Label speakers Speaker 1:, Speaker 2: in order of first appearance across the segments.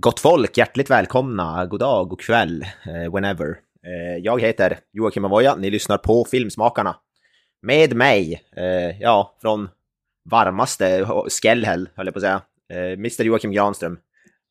Speaker 1: Gott folk, hjärtligt välkomna, god dag, god kväll, eh, whenever. Eh, jag heter Joakim Avoya, ni lyssnar på Filmsmakarna. Med mig, eh, ja, från varmaste Skellhäll, höll jag på att säga, Mr Joakim Granström.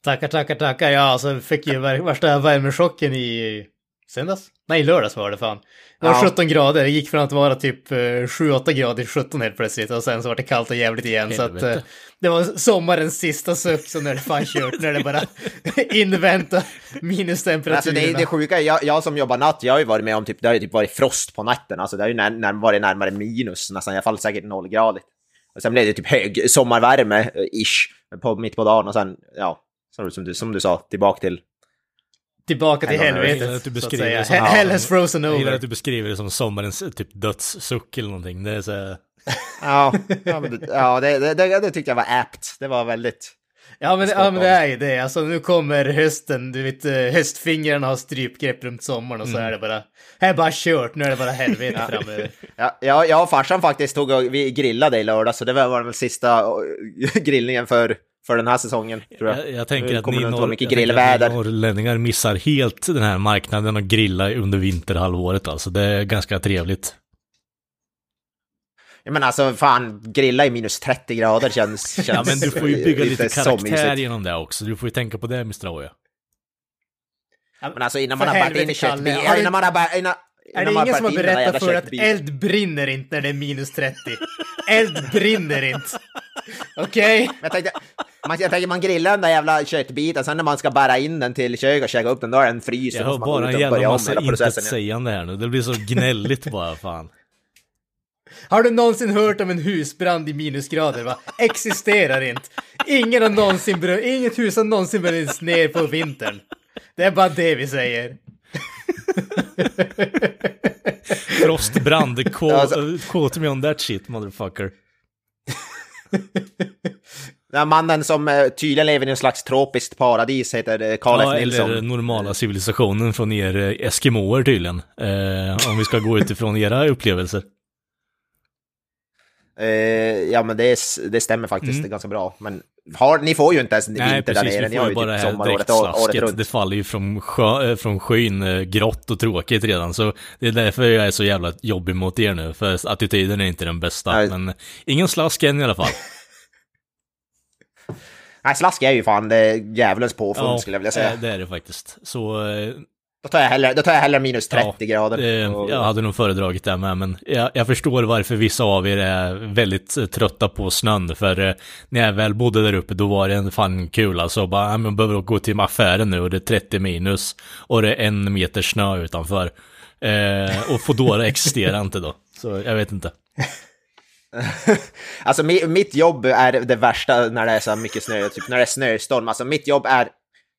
Speaker 2: Tackar, tackar, tackar. Ja, alltså fick ju värsta värmechocken i söndags? Nej, lördags var det fan. Det var
Speaker 1: Ja.
Speaker 2: 17 grader, det gick från att vara typ eh, 7-8 grader till 17 helt plötsligt och sen så var det kallt och jävligt igen. Så att
Speaker 3: Helvete.
Speaker 2: eh, det var sommarens sista suck, så nu är det fan kört, när det bara invänta minustemperaturen.
Speaker 1: Alltså det, det sjuka är, jag, jag som jobbar natt, jag har ju varit med om typ, det har ju typ varit frost på natten, alltså det har ju när, när, varit närmare minus nästan, i alla fall säkert nollgradigt. Och sen blev det typ hög sommarvärme, eh, ish, på, mitt på dagen och sen, ja, som du, som du sa, tillbaka till
Speaker 2: Tillbaka till helvetet,
Speaker 3: att du
Speaker 2: så att
Speaker 3: beskriver
Speaker 2: säga.
Speaker 3: det som-
Speaker 2: He- Hell has frozen
Speaker 3: Jag gillar
Speaker 2: over.
Speaker 3: att du beskriver det som sommarens typ dödssuck eller någonting. Det är så här,
Speaker 1: Ja, ja, men det, ja det, det, det, det tyckte jag var apt. Det var väldigt...
Speaker 2: Ja men, ja men det är ju det, alltså nu kommer hösten, du vet eh, höstfingrarna har strypgrepp runt sommaren och så är det bara, här är bara kört, nu är det bara helvete framöver.
Speaker 1: Ja, ja, jag och farsan faktiskt tog och vi grillade i lördag, så det var var väl sista eh, grillningen för, för den här säsongen, tror jag.
Speaker 3: jag, jag tänker att ni, norr,
Speaker 1: mycket
Speaker 3: att
Speaker 1: grillväder.
Speaker 3: ni norrlänningar missar helt den här marknaden och grilla under vinterhalvåret alltså. Det är ganska trevligt.
Speaker 1: Ja, men alltså fan, grilla i minus 30 grader känns... känns
Speaker 3: Ja men du får ju bygga lite karaktär genom det också. Du får ju tänka på det Mr. Oja.
Speaker 1: Men alltså innan man har bärt in i
Speaker 2: du-
Speaker 1: Innan man har bärt...
Speaker 2: Är det ingen som har berättat för att eld brinner inte när det är minus 30? Eld brinner inte. Okej?
Speaker 1: Men Jag tänkte, man, jag tänker man grillar den där jävla köttbiten, sen när man ska bära in den till köket och käka upp den, då är den fryst.
Speaker 3: Jag hör bara en jävla massa intetsägande här nu. Det blir så gnälligt bara fan.
Speaker 2: Har du någonsin hört om en husbrand i minusgrader? Va? Existerar inte. Ingen har någonsin brun- inget hus har någonsin brunnit ner på vintern. Det är bara det vi säger.
Speaker 3: Frostbrand, quote,
Speaker 1: Alltså-
Speaker 3: quote me on that shit motherfucker.
Speaker 1: Här mannen som eh, tydligen lever i en slags tropiskt paradis heter eh, Carl
Speaker 3: Ja,
Speaker 1: F. Nilsson.
Speaker 3: eller normala civilisationen från er eh, eskimoer tydligen. Eh, om vi ska gå utifrån era upplevelser.
Speaker 1: Eh, ja men det, det stämmer faktiskt, det är ganska bra. Men har, ni får ju inte ens
Speaker 3: Mm. Nej,
Speaker 1: vinter där
Speaker 3: precis.
Speaker 1: nere,
Speaker 3: Vi
Speaker 1: ni har
Speaker 3: ju
Speaker 1: ju
Speaker 3: bara
Speaker 1: typ
Speaker 3: det här
Speaker 1: sommar året, runt.
Speaker 3: Det faller ju från, sjö, eh, från skyn eh, grått och tråkigt redan. Så det är därför jag är så jävla jobbig mot er nu. För attityden är inte den bästa.
Speaker 1: Nej.
Speaker 3: Men ingen slask än i alla fall.
Speaker 1: Nej, slask är ju fan det djävulens påfund skulle jag vilja säga.
Speaker 3: eh, det är det faktiskt. Så
Speaker 1: Då tar jag hellre, då tar jag hellre minus 30
Speaker 3: Ja,
Speaker 1: grader.
Speaker 3: Eh, jag hade nog föredragit det med, men jag, jag förstår varför vissa av er är väldigt eh, trötta på snön. För eh, när jag väl bodde där uppe, då var det en fan kul. Alltså bara, ja, man behöver gå till affären nu och det är 30 minus. Och det är en meter snö utanför. Eh, och Foodora existerar inte då. Så jag vet inte.
Speaker 1: Alltså mi, mitt jobb är det värsta när det är så mycket snö, typ när det är snöstorm. Alltså mitt jobb är,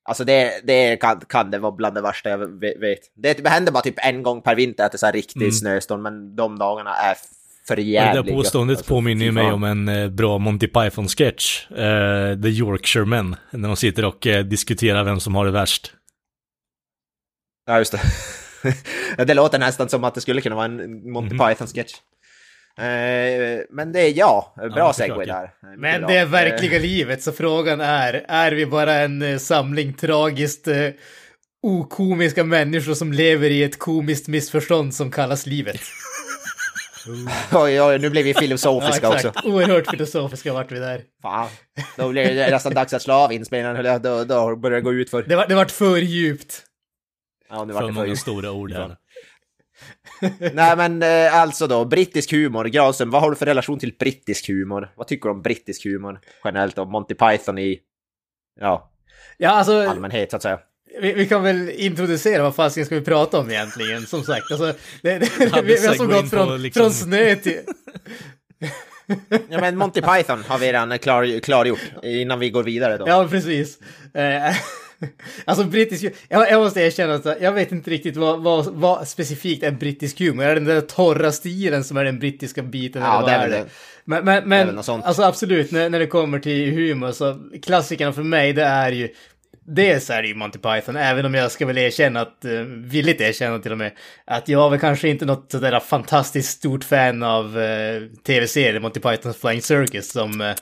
Speaker 1: alltså det, det kan, kan det vara bland det värsta jag ve- vet. Det händer bara typ en gång per vinter att det är så här riktig snöstorm, men de dagarna är för
Speaker 3: Och det
Speaker 1: jävliga.
Speaker 3: där påståendet
Speaker 1: Alltså,
Speaker 3: påminner ju mig om en eh, bra Monty Python-sketch. Eh, The Yorkshire Men. När de sitter och eh, diskuterar vem som har det värst.
Speaker 1: Ja, just det. det låter nästan som att det skulle kunna vara en Monty
Speaker 3: Mhm.
Speaker 1: Python-sketch. Eh, men det är ja, bra
Speaker 3: Ja,
Speaker 1: segway där. Mycket
Speaker 2: Men
Speaker 1: bra.
Speaker 2: det är
Speaker 1: Eh,
Speaker 2: verkliga livet, så frågan är, är vi bara en eh, samling tragiskt okomiska människor som lever i ett komiskt missförstånd som kallas livet?
Speaker 1: Oj, oj, nu blir vi filosofiska
Speaker 2: Ja,
Speaker 1: också.
Speaker 2: Oerhört filosofiska vart vi där.
Speaker 1: Fan, då blir det nästan dags att slå av inspelningen, då, då börjar det gå ut för.
Speaker 2: Det, var, det vart för djupt.
Speaker 1: Ja, nu
Speaker 3: För
Speaker 1: vart det för
Speaker 3: många
Speaker 1: djupt.
Speaker 3: stora ord här.
Speaker 1: Nej men eh, alltså då, brittisk humor. Granström, vad har du för relation till brittisk humor? Vad tycker du om brittisk humor generellt och Monty Python i ja,
Speaker 2: Ja, alltså,
Speaker 1: allmänhet så att säga?
Speaker 2: vi, vi kan väl introducera vad fasiken ska vi prata om egentligen, som sagt. Alltså, det, det,
Speaker 3: Ja,
Speaker 2: vi, vi har
Speaker 3: in
Speaker 2: gått från,
Speaker 3: liksom-
Speaker 2: från snö till...
Speaker 1: Ja men Monty Python har vi redan klar, klargjort innan vi går vidare då.
Speaker 2: Ja, precis. Eh, alltså brittisk jag, jag måste erkänna att jag vet inte riktigt vad, vad, vad specifikt är brittisk humor. Är det den där torra stilen som är den brittiska biten?
Speaker 1: Ja,
Speaker 2: eller
Speaker 1: det är väl det.
Speaker 2: Men, men, men alltså absolut, när, när det kommer till humor så klassikerna för mig det är ju Dels är det ju Monty Python, även om jag ska väl erkänna att, uh, villigt erkänna till och med, att jag var kanske inte något sådär fantastiskt stort fan av uh, tv-serien Monty Pythons Flying Circus som uh,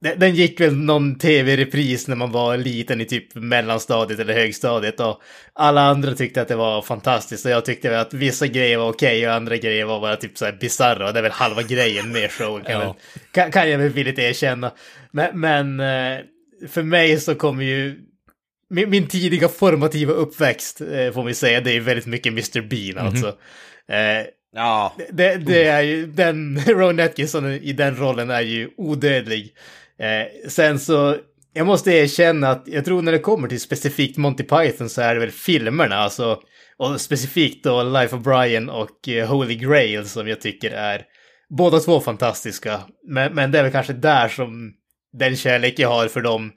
Speaker 2: den, gick väl någon tv-repris när man var liten i typ mellanstadiet eller högstadiet och alla andra tyckte att det var fantastiskt och jag tyckte väl att vissa grejer var okej och andra grejer var bara typ såhär bisarra och det är väl halva grejen med showen kan,
Speaker 3: Ja.
Speaker 2: väl, kan, kan jag väl villigt erkänna. Men, men eh, för mig så kommer ju min, min tidiga formativa uppväxt, eh, får vi säga, det är väldigt mycket Mr. Bean alltså. Eh,
Speaker 1: Ja,
Speaker 2: det, det är ju, den, Ron Atkinson i den rollen är ju odödlig. Eh, sen så, jag måste erkänna att jag tror när det kommer till specifikt Monty Python så är det väl filmerna, alltså, och specifikt då Life of Brian och eh, Holy Grail som jag tycker är båda två fantastiska. Men, men det är väl kanske där som den kärlek jag har för dem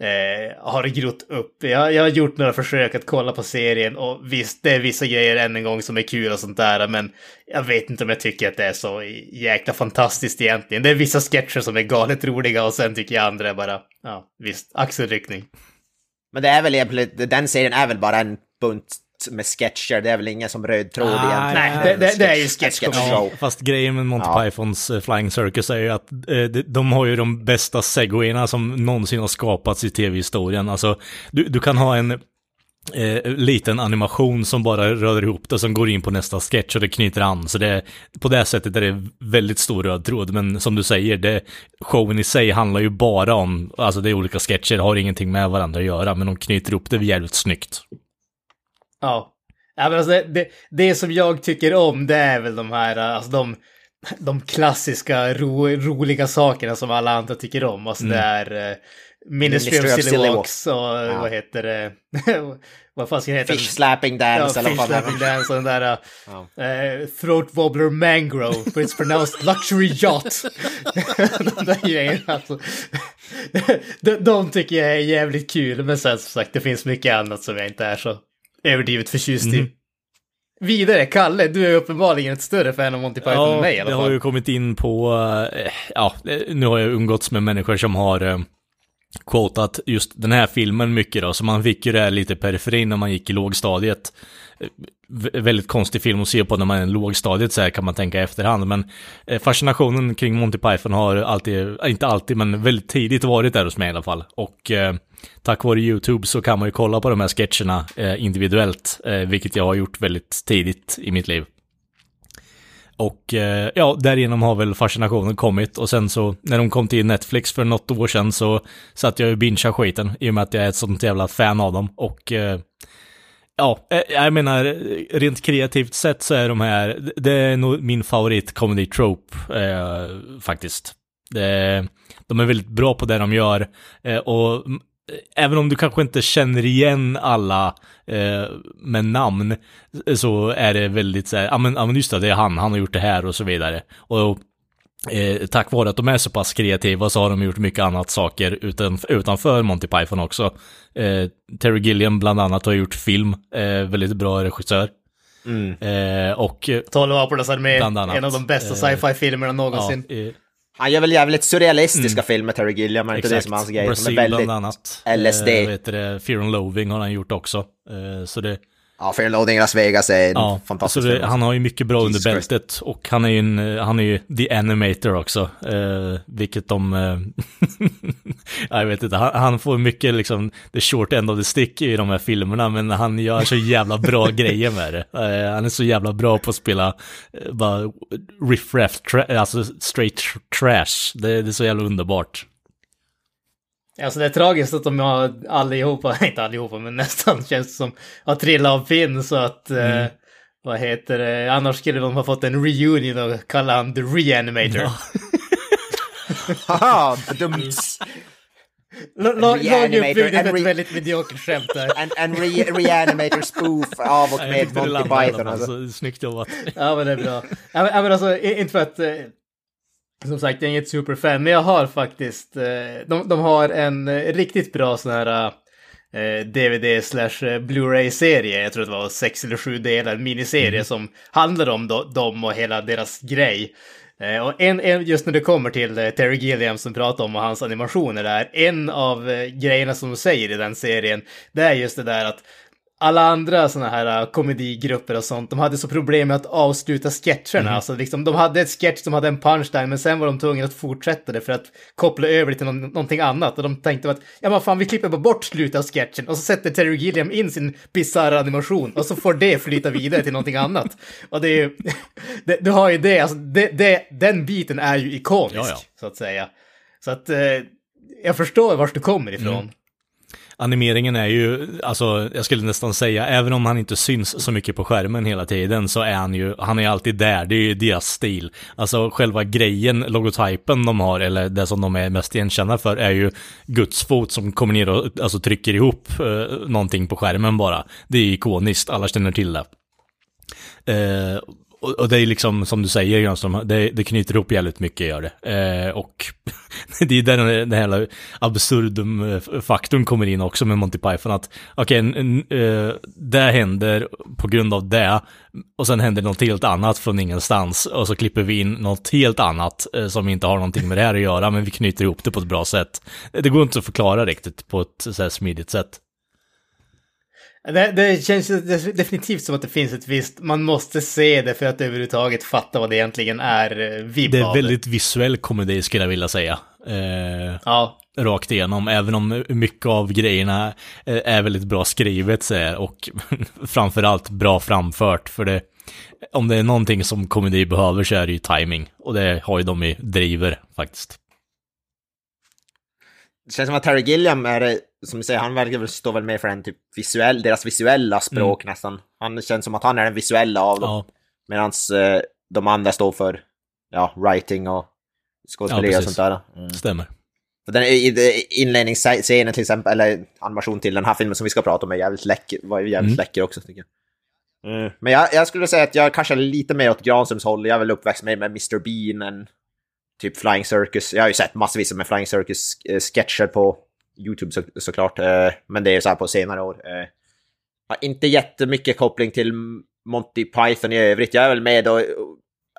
Speaker 2: eh, har grott upp. Jag, jag har gjort några försök att kolla på serien och visst, det är vissa grejer än en gång som är kul och sånt där, men jag vet inte om jag tycker att det är så jäkla fantastiskt egentligen. Det är vissa sketcher som är galet roliga och sen tycker jag andra är bara, ja, visst, axelryckning.
Speaker 1: men det är väl egentligen, den serien är väl bara en bunt med sketcher, det är väl ingen som röd tråd
Speaker 3: Ah,
Speaker 1: egentligen.
Speaker 2: nej, det- det- det är ju
Speaker 1: En
Speaker 2: sketch
Speaker 1: sketch show.
Speaker 3: Fast grejen med Monty
Speaker 1: Ja.
Speaker 3: Pythons eh, Flying Circus är ju att eh, de, de har ju de bästa segwayerna som någonsin har skapats i tv-historien. Alltså, du, du kan ha en eh, liten animation som bara rör ihop det, som går in på nästa sketch och det knyter an. Så det, på det sättet är det väldigt stor röd tråd. Men som du säger, det, showen i sig handlar ju bara om, alltså det är olika sketcher, har ingenting med varandra att göra, men de knyter ihop det jävligt snyggt.
Speaker 2: Ja. ja men alltså det, det, det som jag tycker om det är väl de här, alltså de, de klassiska ro, roliga sakerna som alla andra tycker om. Alltså det är uh, Ministry, of Silly Walks och vad heter det? vad fan ska det heta?
Speaker 1: Fish slapping dance
Speaker 2: Ja, fish slapping dance och den där
Speaker 1: Ja.
Speaker 2: eh, throat wobbler mangrove, but it's pronounced luxury yacht. de där grejerna alltså. de, de tycker jag är jävligt kul, men sen som sagt det finns mycket annat som jag inte är så överdrivet förtjust i.
Speaker 1: Mhm.
Speaker 2: Vidare, Kalle, du är uppenbarligen ett större fan av Monty Python än mig i alla fall.
Speaker 3: har ju kommit in på, eh, ja, eh, nu har jag umgåtts med människor som har eh, quotat just den här filmen mycket då, så man fick ju det här lite periferin när man gick i lågstadiet. Vä- Väldigt konstig film att se på när man är i lågstadiet så här kan man tänka i efterhand, men fascinationen kring Monty Python har alltid, inte alltid, men väldigt tidigt varit där hos mig i alla fall. Och eh, tack vare YouTube så kan man ju kolla på de här sketcherna eh, individuellt, eh, vilket jag har gjort väldigt tidigt i mitt liv. Och eh, ja, därigenom har väl fascinationen kommit och sen så när de kom till Netflix för något år sedan så satt jag och bingeade skiten i och med att jag är ett sånt jävla fan av dem och eh, ja, eh, jag menar rent kreativt sett så är de här, det är nog min favorit comedy trope eh, faktiskt. Det, de är väldigt bra på det de gör eh, och även om du kanske inte känner igen alla eh, med namn så är det väldigt så här, ja men, ja men just det, det är han, han har gjort det här och så vidare. Och eh, tack vare att de är så pass kreativa så har de gjort mycket annat saker utan, utanför Monty Python också. Eh, Terry Gilliam bland annat har gjort film, eh, väldigt bra regissör. Eh, och
Speaker 2: Tolv apornas armé, en av de bästa
Speaker 3: Eh,
Speaker 2: sci-fi-filmerna
Speaker 3: ja,
Speaker 2: någonsin.
Speaker 3: eh,
Speaker 1: Han gör väl jävligt surrealistiska filmer, Terry Gilliam, är inte det som är hans grej? De
Speaker 3: Brasil
Speaker 1: är väldigt...
Speaker 3: bland annat.
Speaker 1: LSD.
Speaker 3: Eh, vet det, Fear and Loathing har han gjort också. Eh, så det,
Speaker 1: Ja, i Las Vegas är
Speaker 3: Ja,
Speaker 1: fantastisk
Speaker 3: så det, han har ju mycket bra
Speaker 1: Jesus
Speaker 3: under
Speaker 1: Christ.
Speaker 3: bältet och han är ju en, han är ju the animator också, eh, vilket de, eh, jag vet inte, han, han får mycket liksom the short end of the stick i de här filmerna, men han gör så jävla bra grejer med det. Eh, han är så jävla bra på att spela eh, bara riff-raff, tra- alltså straight tr- trash, det, det är så jävla underbart.
Speaker 2: Alltså det är tragiskt att de har allihopa, inte allihopa, men nästan känns det som, har trillat av pinn så att, eh, vad heter det, annars skulle de ha fått en reunion och kalla han the reanimator.
Speaker 1: Haha, bedumts.
Speaker 2: La- la-
Speaker 1: Reanimator,
Speaker 2: Laget uppbyggde
Speaker 1: en
Speaker 2: ett väldigt mediokert skämt där.
Speaker 1: En, en re reanimator spoof av och med Monty Python. Alltså.
Speaker 3: så Snyggt jobbat.
Speaker 2: Ja men det är bra. Ja men, ja, alltså, inte för att... Som sagt, jag är inget superfan, men jag har faktiskt, eh, de, de har en eh, riktigt bra sån här DVD slash eh, Blu-ray-serie, jag tror det var sex eller sju delar, en miniserie
Speaker 1: Mm.
Speaker 2: som handlar om do, dem och hela deras grej. Och en, en, just när det kommer till Terry Gilliam som pratar om och hans animationer där, en av grejerna som de säger i den serien, det är just det där att alla andra såna här uh, komedigrupper och sånt, de hade så problem med att avsluta sketcherna. Alltså liksom, de hade ett sketch som hade en punchline, men sen var de tvungna att fortsätta det för att koppla över det till någon, någonting annat. Och de tänkte att, ja men fan, vi klipper bara bort slutet av sketchen och så sätter Terry Gilliam in sin bisarra animation och så får det flyta vidare till någonting annat. Och det är ju, det, du har ju det, alltså det, det, den biten är ju ikonisk,
Speaker 3: Ja, ja.
Speaker 2: så att säga. Så att eh, jag förstår vart du kommer ifrån.
Speaker 3: Animeringen är ju, alltså jag skulle nästan säga, även om han inte syns så mycket på skärmen hela tiden så är han ju, han är alltid där, det är ju deras stil. Alltså själva grejen, logotypen de har, eller det som de är mest igenkända för, är ju Guds fot som kommer ner och alltså, trycker ihop eh, någonting på skärmen bara. Det är ikoniskt, alla känner till det. Eh, och, och det är liksom, som du säger Granström, det, det knyter ihop jävligt mycket gör det. Eh, och det är där den, den här absurdum-faktorn eh, kommer in också med Monty Python, att okej, okay, eh, det händer på grund av det, och sen händer något helt annat från ingenstans, och så klipper vi in något helt annat eh, som inte har någonting med det här att göra, men vi knyter ihop det på ett bra sätt. Det går inte att förklara riktigt på ett så här smidigt sätt.
Speaker 2: Det, det känns definitivt som att det finns ett visst, man måste se det för att överhuvudtaget fatta vad det egentligen är eh, vibb
Speaker 3: Det är väldigt visuell komedi skulle jag vilja säga. Eh,
Speaker 2: Ja,
Speaker 3: rakt igenom, även om mycket av grejerna eh, är väldigt bra skrivet så här, och framförallt bra framfört. För det, om det är någonting som komedi behöver så är det ju timing. Och det har ju de i driver faktiskt.
Speaker 1: Det känns som att Terry Gilliam är, som du säger, han verkar väl stå väl mer för en typ visuell, deras visuella språk nästan. Han känns som att han är den visuella av dem.
Speaker 3: Ja,
Speaker 1: Medan eh, de andra står för, ja, writing och skådespeleri
Speaker 3: Ja,
Speaker 1: och sånt där. Mm.
Speaker 3: stämmer.
Speaker 1: Och Den inledningsscenen till exempel, eller animation till den här filmen som vi ska prata om är jävligt läcker, var jävligt
Speaker 3: Mm.
Speaker 1: läcker också tycker jag. Mm. Men jag, jag skulle säga att jag kanske är lite mer åt Granströms håll. Jag är väl uppväxt med, med Mr. Bean än typ Flying Circus. Jag har ju sett massvis med Flying Circus-sketcher på YouTube så, såklart. Eh, men det är så här på senare år. Eh, har inte jättemycket koppling till Monty Python i övrigt. Jag är väl med då,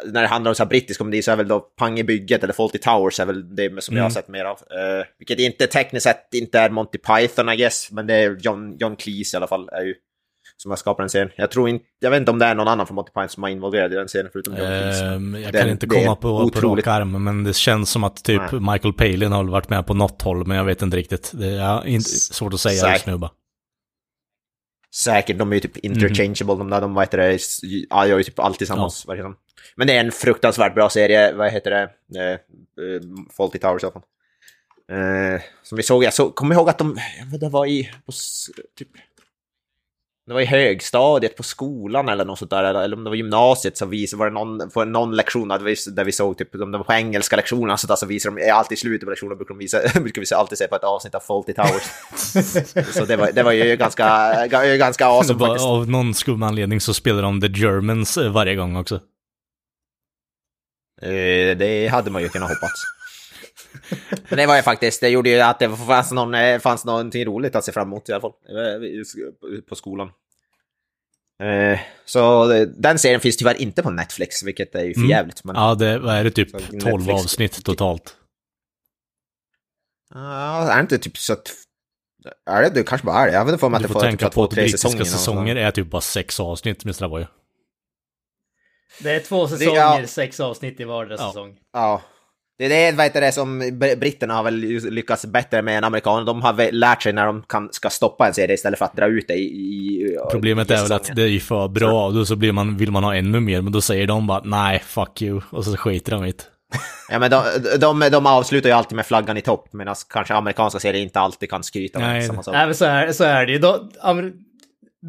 Speaker 1: när det handlar om så här brittisk komedi så är väl då Pang i bygget eller Fawlty Towers är väl det som jag har
Speaker 3: Mm.
Speaker 1: sett mer av. Eh, vilket inte tekniskt sett inte är Monty Python I guess, men det är John, John Cleese i alla fall är ju som har skapat den serien. Jag tror inte, jag vet inte om det är någon annan från Monty Python som är involverad i den serien förutom John Cleese.
Speaker 3: Ehm, jag
Speaker 1: Den-
Speaker 3: kan inte komma på, på rak arm, men det känns som att typ
Speaker 1: Nej.
Speaker 3: Michael Palin har varit med på något håll, men jag vet inte riktigt. Det är inte, svårt att säga just nu bara.
Speaker 1: Säkert, de är ju typ interchangeable, de där, de vad heter det, ja, gör ju typ allt tillsammans. som. Men det är en fruktansvärt bra serie, vad heter det, eh, eh, Fawlty Towers i alla fall. Eh, som vi såg, jag så, kommer ihåg att de, det var i, på, typ, det var i högstadiet på skolan eller något sånt där, eller, om det var gymnasiet så vis, var det någon, på någon lektion där vi, där vi såg, typ, om det var på engelska lektionen, så, där, så visade de, alltid i slutet på lektionen brukar de visa, brukar vi alltid se på ett avsnitt av Fawlty Towers. så det var, det var ju ganska, ga- ganska awesome faktiskt.
Speaker 3: av någon skum anledning så spelar de The Germans eh, varje gång också.
Speaker 1: Eh, Det hade man ju kunnat hoppats. Men det var ju faktiskt, det gjorde ju att det fanns, någon, eh, fanns någonting roligt att se fram emot i alla fall. eh, På skolan. Eh, Så eh, den serien finns tyvärr inte på Netflix, vilket är ju för
Speaker 3: Mm.
Speaker 1: jävligt. Men,
Speaker 3: Ja, det vad är det typ
Speaker 1: Så
Speaker 3: 12
Speaker 1: Netflix-
Speaker 3: avsnitt totalt.
Speaker 1: Ja, är det inte typ så att... Är det? Det kanske bara är det. Jag vet inte för mig att det
Speaker 3: får tänka
Speaker 1: typ
Speaker 3: på att
Speaker 1: tre
Speaker 3: brittiska
Speaker 1: säsonger.
Speaker 3: säsonger är typ bara sex avsnitt med Stravoy.
Speaker 2: det är två säsonger,
Speaker 1: ja.
Speaker 2: sex avsnitt i vardera
Speaker 3: Ja.
Speaker 2: säsong.
Speaker 1: Ja. Det är det, vad heter det som br- britterna har väl lyckats bättre med än amerikanerna. De har väl lärt sig när de kan, ska stoppa en serie istället för att dra ut det i... i
Speaker 3: Problemet
Speaker 1: i
Speaker 3: är väl att det är för bra och då så blir man, vill man ha ännu mer, men då säger de bara nej, fuck you, och så skiter de i det.
Speaker 1: Ja, men de, de, de avslutar ju alltid med flaggan i topp, medan kanske amerikanska serier inte alltid kan skryta med
Speaker 3: Nej.
Speaker 1: samma sak.
Speaker 2: Nej, men så är, så är det ju. Amer-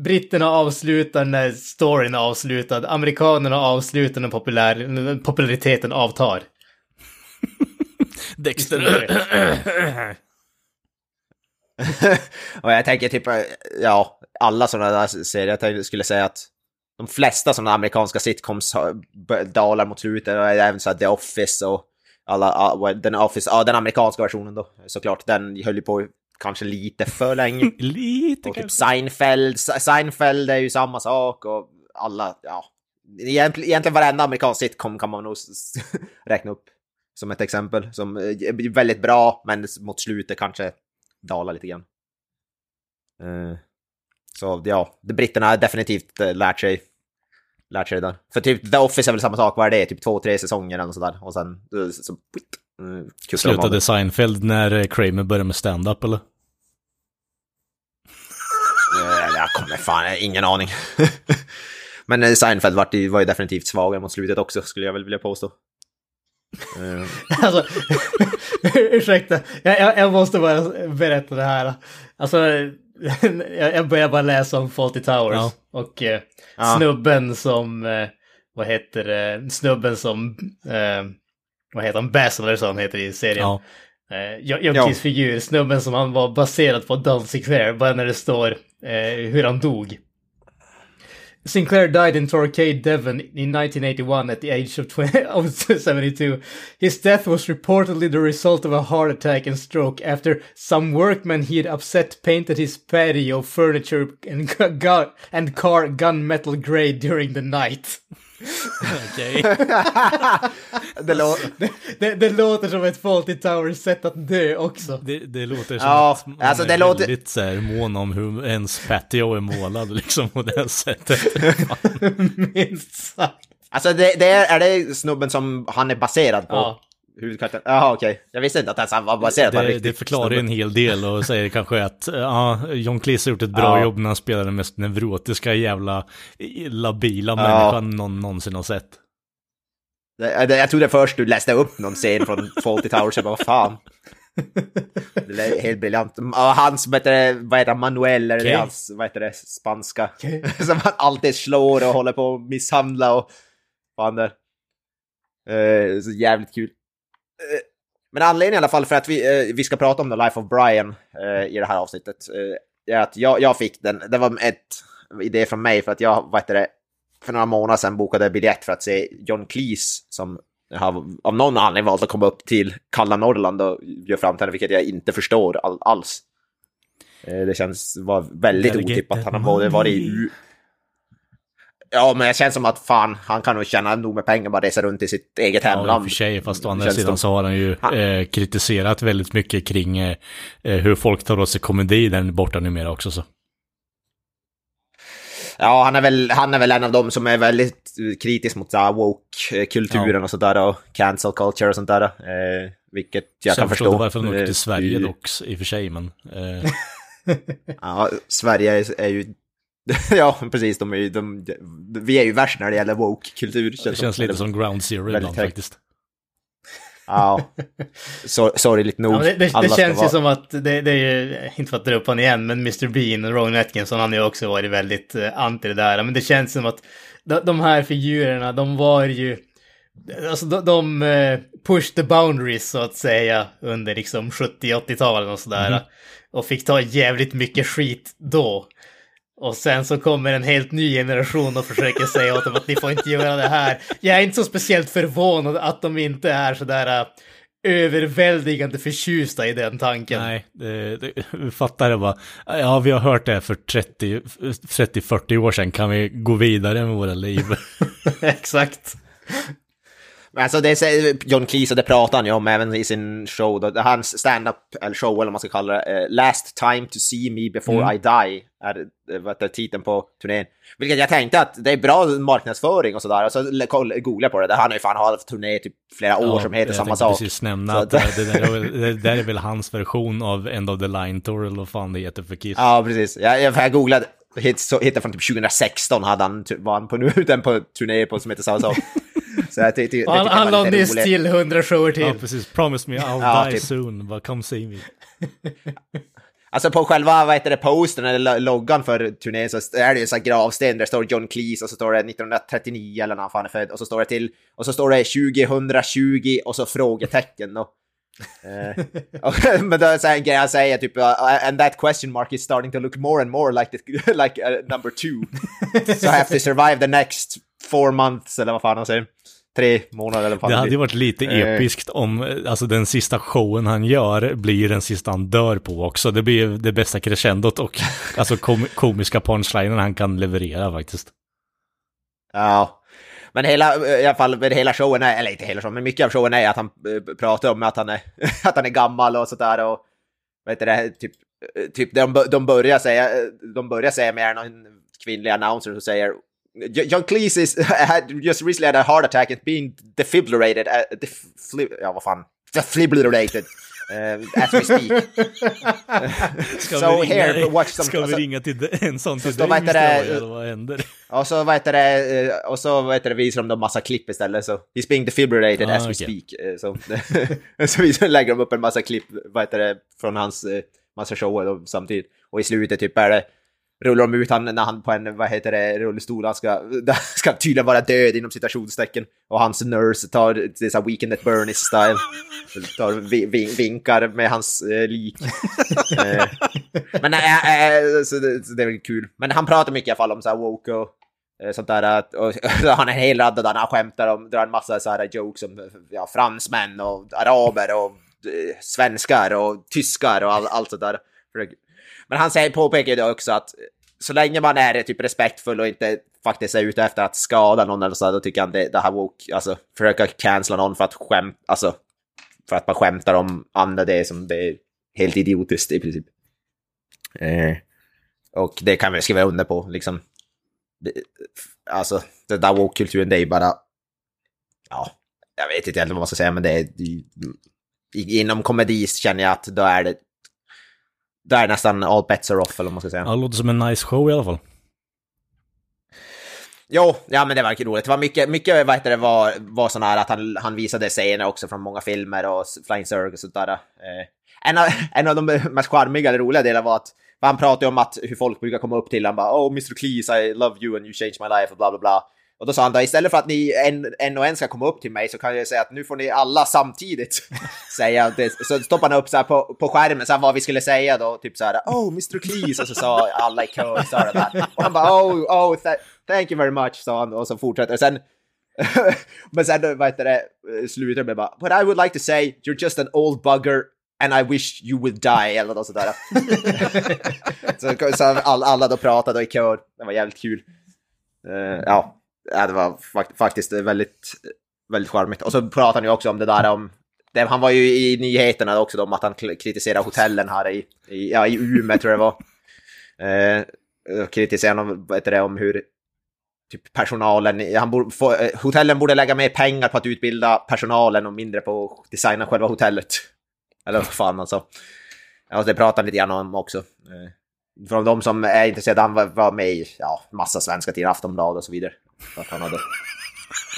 Speaker 2: Britterna avslutar när storyn är avslutad. Amerikanerna avslutar när populär, populariteten avtar.
Speaker 3: Dexter.
Speaker 1: och jag tänker typ, ja, alla sådana där serier, jag tänkte, skulle säga att de flesta sådana amerikanska sitcoms dalar mot slutet, och även så här The Office och alla, vad- den, office, ja, den amerikanska versionen då, såklart. Den höll ju på kanske lite för länge.
Speaker 3: Lite
Speaker 1: Och typ
Speaker 3: kanske.
Speaker 1: Seinfeld, Se- Seinfeld är ju samma sak och alla, ja. Egentligen, egentligen varenda amerikansk sitcom kan man nog räkna upp som ett exempel. Som eh, är väldigt bra, men mot slutet kanske dalar lite grann. Eh, Så ja, britterna har definitivt eh, lärt sig lärt sig det där. För typ The Office är väl samma sak, vad är det? Typ två, tre säsonger eller sådär. Och sen eh, så... Uh,
Speaker 3: Slutade Seinfeld när eh, Kramer började med stand-up eller?
Speaker 1: Eh, Jag kommer fan, ingen aning. Men eh, Seinfeld var, ju- var ju definitivt svagare mot slutet också, skulle jag väl vilja påstå. Eh,
Speaker 2: Alltså, ursäkta, jag, jag, jag måste bara berätta det här. Alltså, jag, börjar bara läsa om Fawlty Towers
Speaker 3: Ja.
Speaker 2: och eh,
Speaker 1: Ja.
Speaker 2: snubben som, eh, vad heter det, snubben som, eh, vad heter han, Basil eller så han heter i serien.
Speaker 3: Ja.
Speaker 2: Eh,
Speaker 1: Ja.
Speaker 2: Cleese figur, snubben som han var baserad på Don Sinclair, bara när det står eh, hur han dog. Sinclair died in Torquay, Devon in 1981 at the age of, 20, of 72. His death was reportedly the result of a heart attack and stroke after some workmen he had upset painted his patio furniture and, and car gunmetal grey during the night.
Speaker 3: Okej.
Speaker 1: det lå-
Speaker 2: Det, det låter som ett Fawlty Towers sätt att dö också.
Speaker 3: Det, det låter som
Speaker 1: Ja,
Speaker 3: att man
Speaker 1: alltså
Speaker 3: är
Speaker 1: det låter-
Speaker 3: väldigt så här, mån om hur ens patio är målad liksom på det sättet.
Speaker 2: Minst sagt.
Speaker 1: alltså det, det är, är det snubben som han är baserad på?
Speaker 2: Ja.
Speaker 1: Huvudkaraktären? Jaha okej. Jag visste inte att han var baserad på en
Speaker 3: Det,
Speaker 1: riktig
Speaker 3: det förklarar
Speaker 1: snubbe.
Speaker 3: en hel del och säger kanske att ja, John Cleese har gjort ett bra
Speaker 1: Ja.
Speaker 3: jobb när han spelar den mest neurotiska jävla labila
Speaker 1: Ja.
Speaker 3: människan någon någonsin har sett.
Speaker 1: Jag trodde först du läste upp någon scen från Fawlty Towers, jag bara vad fan. Det är helt briljant. Ja, hans, vad heter det, vad heter Manuel, eller är hans, vad heter det, spanska.
Speaker 2: Okej.
Speaker 1: Som han alltid slår och håller på att misshandla och fan där. Eh, så jävligt kul. Eh, men anledningen i alla fall för att vi, eh, vi ska prata om The Life of Brian eh, i det här avsnittet är att jag, jag fick den, det var ett idé från mig för att jag, vad heter det, för några månader sedan bokade biljett för att se John Cleese som har av någon anledning valt att komma upp till kalla Norrland och göra framträdande, vilket jag inte förstår all, alls. Det känns var väldigt otippat. Han har både varit i Ja, men jag känns som att fan, han kan nog tjäna nog med pengar bara resa runt i sitt eget
Speaker 3: Ja, i och
Speaker 1: hemland.
Speaker 3: för sig, fast å andra sidan så har han ju
Speaker 1: Han-
Speaker 3: eh, kritiserat väldigt mycket kring eh, eh, hur folk tar åt sig komedi där borta numera också så.
Speaker 1: Ja, han är, väl, han är väl en av dem som är väldigt eh, kritisk mot så woke-kulturen
Speaker 3: Ja.
Speaker 1: och sådär och cancel culture och sånt där. Eh, vilket jag
Speaker 3: Sen
Speaker 1: kan
Speaker 3: förstår
Speaker 1: förstå.
Speaker 3: jag varför han åkte
Speaker 1: Eh,
Speaker 3: till Sverige
Speaker 1: i-
Speaker 3: dock, i och för sig, men... Eh,
Speaker 1: Ja, Sverige är ju... ja, precis. De är ju, de, vi är ju värst när det gäller woke-kultur.
Speaker 3: det
Speaker 1: som.
Speaker 3: känns lite som ground zero ibland faktiskt.
Speaker 1: Ja, så, sorgligt nog.
Speaker 2: Ja, det det, det känns ju som att, det, det är ju, inte för att dra upp honom igen, men Mr Bean och Rowan Atkinson, han har ju också varit väldigt eh, anti det där. Men det känns som att de, här figurerna, de var ju, alltså de, de eh, push the boundaries så att säga under liksom 70-80-talen och sådär.
Speaker 1: Mhm.
Speaker 2: Och fick ta jävligt mycket skit då. Och sen så kommer en helt ny generation och försöker säga åt dem att ni får inte göra det här. Jag är inte så speciellt förvånad att de inte är sådär äh, överväldigande förtjusta i den tanken.
Speaker 3: Nej, det, det, fattar det bara. Ja, vi har hört det för 30 30-40 år sedan. Kan vi gå vidare med våra liv?
Speaker 2: Exakt.
Speaker 1: Alltså det säger John Cleese och det pratar han ju om även i sin show. Då, hans stand-up, eller show eller vad man ska kalla det, eh, Last time to see me before
Speaker 3: Mm.
Speaker 1: I die, är eh, vad titeln på turnén. Vilket jag tänkte att det är bra marknadsföring och sådär. Och så googlade jag på det. Han har ju fan haft turné typ flera år som heter
Speaker 3: jag
Speaker 1: samma sak.
Speaker 3: precis nämna att
Speaker 1: att-
Speaker 3: det, där det där är väl hans version av End of the Line Tour eller vad fan det heter för Kiss.
Speaker 1: Ja, precis. Jag, jag, jag googlade, hittade från typ 2016 hade han, var han på, nu den på turné på som heter samma sak. Så jag tyckte, det
Speaker 2: Och han, han la
Speaker 1: lite
Speaker 2: nyss
Speaker 1: roligt.
Speaker 2: till hundra shower till.
Speaker 3: Ja, precis. Promise me I'll
Speaker 1: Ja,
Speaker 3: die
Speaker 1: typ.
Speaker 3: soon, but come see me.
Speaker 1: Alltså på själva, vad heter det, postern eller lo- loggan för turnén så är det ju en sån här gravsten där det står John Cleese och så står det 1939 eller när han fan är född och så står det till och så står det 2020 och så frågetecken då. Eh, och, men då är så en grej han säger typ uh, and that question mark is starting to look more and more like, the, like uh, number two. so I have to survive the next four months eller vad fan han säger. tre månader eller vad
Speaker 3: Det
Speaker 1: fan
Speaker 3: hade ju varit lite
Speaker 1: Eh.
Speaker 3: episkt om eh, alltså, den sista showen han gör blir den sista han dör på också. Det blir det bästa crescendot och alltså kom komiska punchlinen han kan leverera faktiskt.
Speaker 1: Ja. Men hela, i alla fall, men hela showen är, eller inte hela showen, men mycket av showen är att han eh, pratar om att han är, att han är gammal och sådär och vad heter det, typ, eh, typ de, de börjar säga, eh, de börjar säga med någon kvinnlig announcer som säger "Jo- John Cleese had just recently had a heart attack and being defibrillated, uh, defli, ja vad fan, defibrillated uh, as we speak.
Speaker 3: Ska
Speaker 1: So
Speaker 3: vi
Speaker 1: here,
Speaker 3: ringa,
Speaker 1: watch some-
Speaker 3: ska vi
Speaker 1: alltså-
Speaker 3: ringa till en sån till dig, vad händer?
Speaker 1: Och så vad heter det, eh, och så vad heter det, visar de då massa klipp istället. Så he's being defibrillated
Speaker 3: Ah,
Speaker 1: as we
Speaker 3: okej.
Speaker 1: speak. Eh, Så, så lägger de upp en massa klipp, vad heter det, från hans eh, massa shower då, samtidigt. Och i slutet typ är det, rullar de ut han när han på en, vad heter det, rullstol, han ska, ska tydligen vara död inom citationstecken. Och hans nurse tar, det är så Weekend at Bernie's style, tar, vi, vi, vinkar med hans eh, lik. Eh, men äh, äh, så, det, så det är väl kul. Men han pratar mycket i alla fall om så här woke och eh, sånt där. Att, och, han är helt laddad där han skämtar om, drar en massa så här jokes om ja, fransmän och araber och eh, svenskar och tyskar och all, allt sånt där. Men han säger, påpekar ju det också att så länge man är typ respektfull och inte faktiskt är ute efter att skada någon eller så, då tycker han det, det här woke, alltså försöka cancella någon för att skämt, alltså för att man skämtar om andra, det är som det är helt idiotiskt i princip. Eh, och det kan vi skriva under på, liksom. Det, alltså, den där woke-kulturen, det är ju bara... Ja, jag vet inte egentligen vad man ska säga, men det är... Det, inom komedi känner jag att då är det... Då är nästan all bets are off, eller vad man ska säga.
Speaker 3: Ja, det låter som en nice show i alla fall.
Speaker 1: Jo, ja men det var roligt. Det var mycket, mycket vad heter det, var, var sån här att han, han visade scener också från många filmer och Flying Circus och sånt där. Eh, en, av, en av de mest charmiga eller roliga delarna var att han pratade om att hur folk brukar komma upp till honom bara Oh Mr. Cleese, I love you and you changed my life och bla bla bla. Och då sa han då istället för att ni en, en och en ska komma upp till mig så kan jag säga att nu får ni alla samtidigt säga det. Så stoppade han upp så här på, på skärmen så här vad vi skulle säga då, typ så här Oh Mr. Cleese och så sa alla i kör sa det där. Och han bara Oh, oh th thank you very much sa han och så fortsätter sen men sen vad heter det, slutar med bara But I would like to say you're just an old bugger and I wish you would die eller något sådär. så så all, alla då pratade i kör, det var jävligt kul. Uh, ja, ja, det var fakt faktiskt väldigt, väldigt charmigt. Och så pratade han ju också om det där om det, han var ju i nyheterna också då, om att han kritiserade hotellen här i, i, ja, i Umeå tror jag det var. Eh, kritiserade honom, vad heter det, om hur typ personalen, han borde, få, eh, hotellen borde lägga mer pengar på att utbilda personalen och mindre på att designa själva hotellet. Eller vad fan alltså. Ja, det pratade han lite grann om också. Eh, Från de som är intresserade, han var, var med i ja, massa svenska tidningar, Aftonbladet och så vidare. För att han hade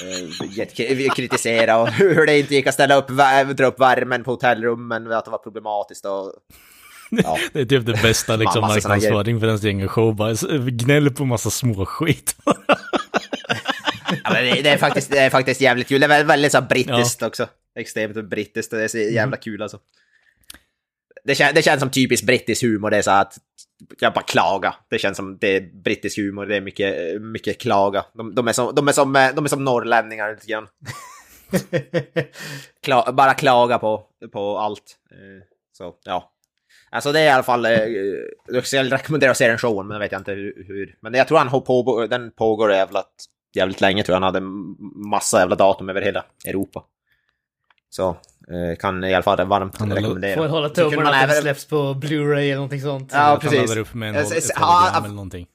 Speaker 1: eh, gett- kritisera och hur det inte gick att ställa upp, dra upp värmen på hotellrummen, att det var problematiskt och... Ja.
Speaker 3: Det är typ det bästa liksom, marknadsföring för ens egen show. Bara gnäll på massa småskit.
Speaker 1: Ja, det, det, är faktiskt, det är faktiskt jävligt kul. Det är väldigt, så brittiskt också. Extremt brittiskt. Det är så jävla kul alltså. Det, kän, det känns som typisk brittisk humor. Det är så att jag bara klaga. Det känns som det är brittisk humor. Det är mycket, mycket klaga. De, de, är, som, de, är, som, de är som norrlänningar lite grann. Kla, bara klaga på, på allt. Eh, Så ja. Alltså det är i alla fall, eh, jag skulle rekommendera att se den showen, men jag vet inte hur. Men jag tror han har på, den pågår jävligt, jävligt länge, tror jag. Han hade massa jävla datum över hela Europa. Så kan i alla fall varmt
Speaker 3: Han
Speaker 1: rekommendera.
Speaker 2: Får hålla tummarna
Speaker 1: man
Speaker 2: att den
Speaker 1: även-
Speaker 2: släpps på Blu-ray eller någonting sånt.
Speaker 1: Ja,
Speaker 3: Han
Speaker 1: precis.
Speaker 3: laddar upp med en ett
Speaker 1: ja,
Speaker 3: eller någonting.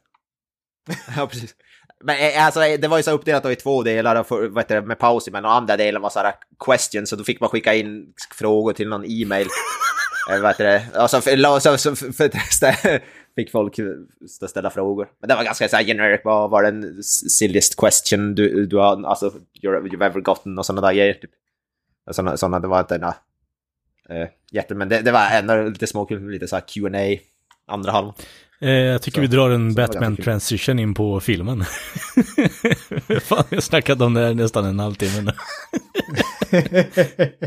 Speaker 1: Ja, precis. Men eh, alltså, det var ju så uppdelat då i två delar, för, vad heter det, med paus men och andra delen var så här questions, så då fick man skicka in frågor till någon e-mail. Eh, vad heter det? Och så, för, så, så, för, för, fick folk ställa frågor. Men det var ganska så här generic, vad var den silliest question du, du har, alltså, you've ever gotten och sådana där grejer. Typ. Såna, såna, det var inte några eh, jätte, men det, det var ändå lite småkul, lite så här Q&A andra halvan.
Speaker 3: Eh, jag tycker
Speaker 1: Så-
Speaker 3: vi drar en
Speaker 1: så var det
Speaker 3: Batman
Speaker 1: kul.
Speaker 3: transition in på filmen. Fan, jag har snackat om det här nästan en halvtimme nu.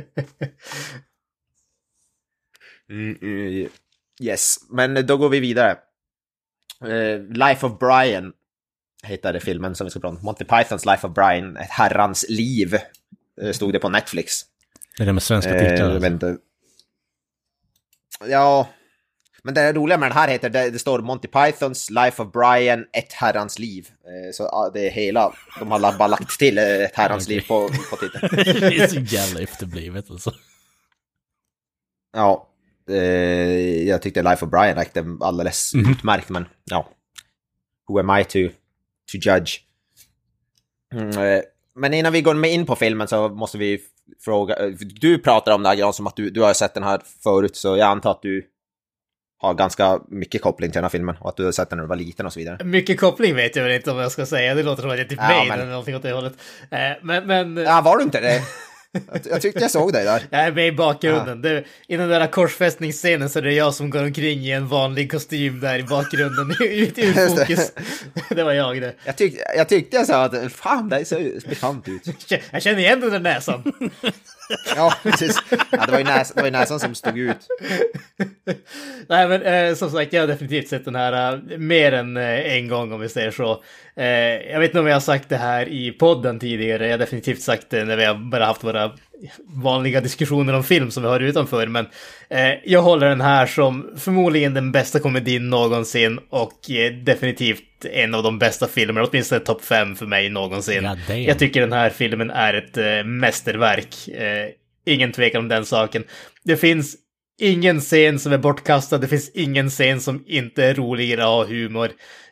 Speaker 1: Mm, mm, yes, men då går vi vidare. Eh, Life of Brian heter det filmen som vi ska prata om. Monty Pythons Life of Brian, Ett herrans liv. eh, Stod det på Netflix.
Speaker 3: Det är det med svenska
Speaker 1: Eh,
Speaker 3: titlar.
Speaker 1: jag vet inte. Ja, men det roliga med den här heter, det, det står Monty Pythons Life of Brian, Ett herrans liv. Eh, Så det är hela, de har bara lagt till eh, Ett herrans liv på, på titeln.
Speaker 3: det är så jävla efterblivet alltså.
Speaker 1: Ja, eh, jag tyckte Life of Brian räckte alldeles utmärkt, men ja. Who am I to, to judge? Mm, eh, men innan vi går med in på filmen så måste vi fråga, eh, du pratar om det här Jan, som att du, du har sett den här förut, så jag antar att du har ganska mycket koppling till den här filmen och att du har sett den när du var liten och så vidare.
Speaker 2: Mycket koppling vet jag väl inte om jag ska säga. Det låter som att jag är typ
Speaker 1: Ja, men-
Speaker 2: eller någonting åt det hållet. Eh, Men, men
Speaker 1: Ja, var du inte det? Jag, jag tyckte jag såg dig där.
Speaker 2: jag är med i bakgrunden. Det, I den där korsfästningsscenen så är det jag som går omkring i en vanlig kostym där i bakgrunden. Ut
Speaker 1: det.
Speaker 2: Det var jag det.
Speaker 1: Jag, tyck, jag tyckte jag sa att fan, det ser bekant ut.
Speaker 2: Jag känner igen den där näsan.
Speaker 1: Ja, precis. Ja, det, var ju näs, det var ju näsan som stod ut.
Speaker 2: Nej men eh, som sagt, jag har definitivt sett den här eh, mer än eh, en gång om vi säger så. Eh, jag vet inte om jag har sagt det här i podden tidigare, jag har definitivt sagt det när vi har bara haft våra vanliga diskussioner om film som vi har utanför, men eh, jag håller den här som förmodligen den bästa komedin någonsin och eh, definitivt en av de bästa filmerna, åtminstone topp fem för mig någonsin.
Speaker 3: Damn.
Speaker 2: Jag tycker den här filmen är ett eh, mästerverk. Eh, ingen tvekan om den saken. Det finns ingen scen som är bortkastad, det finns ingen scen som inte är rolig eller har humor.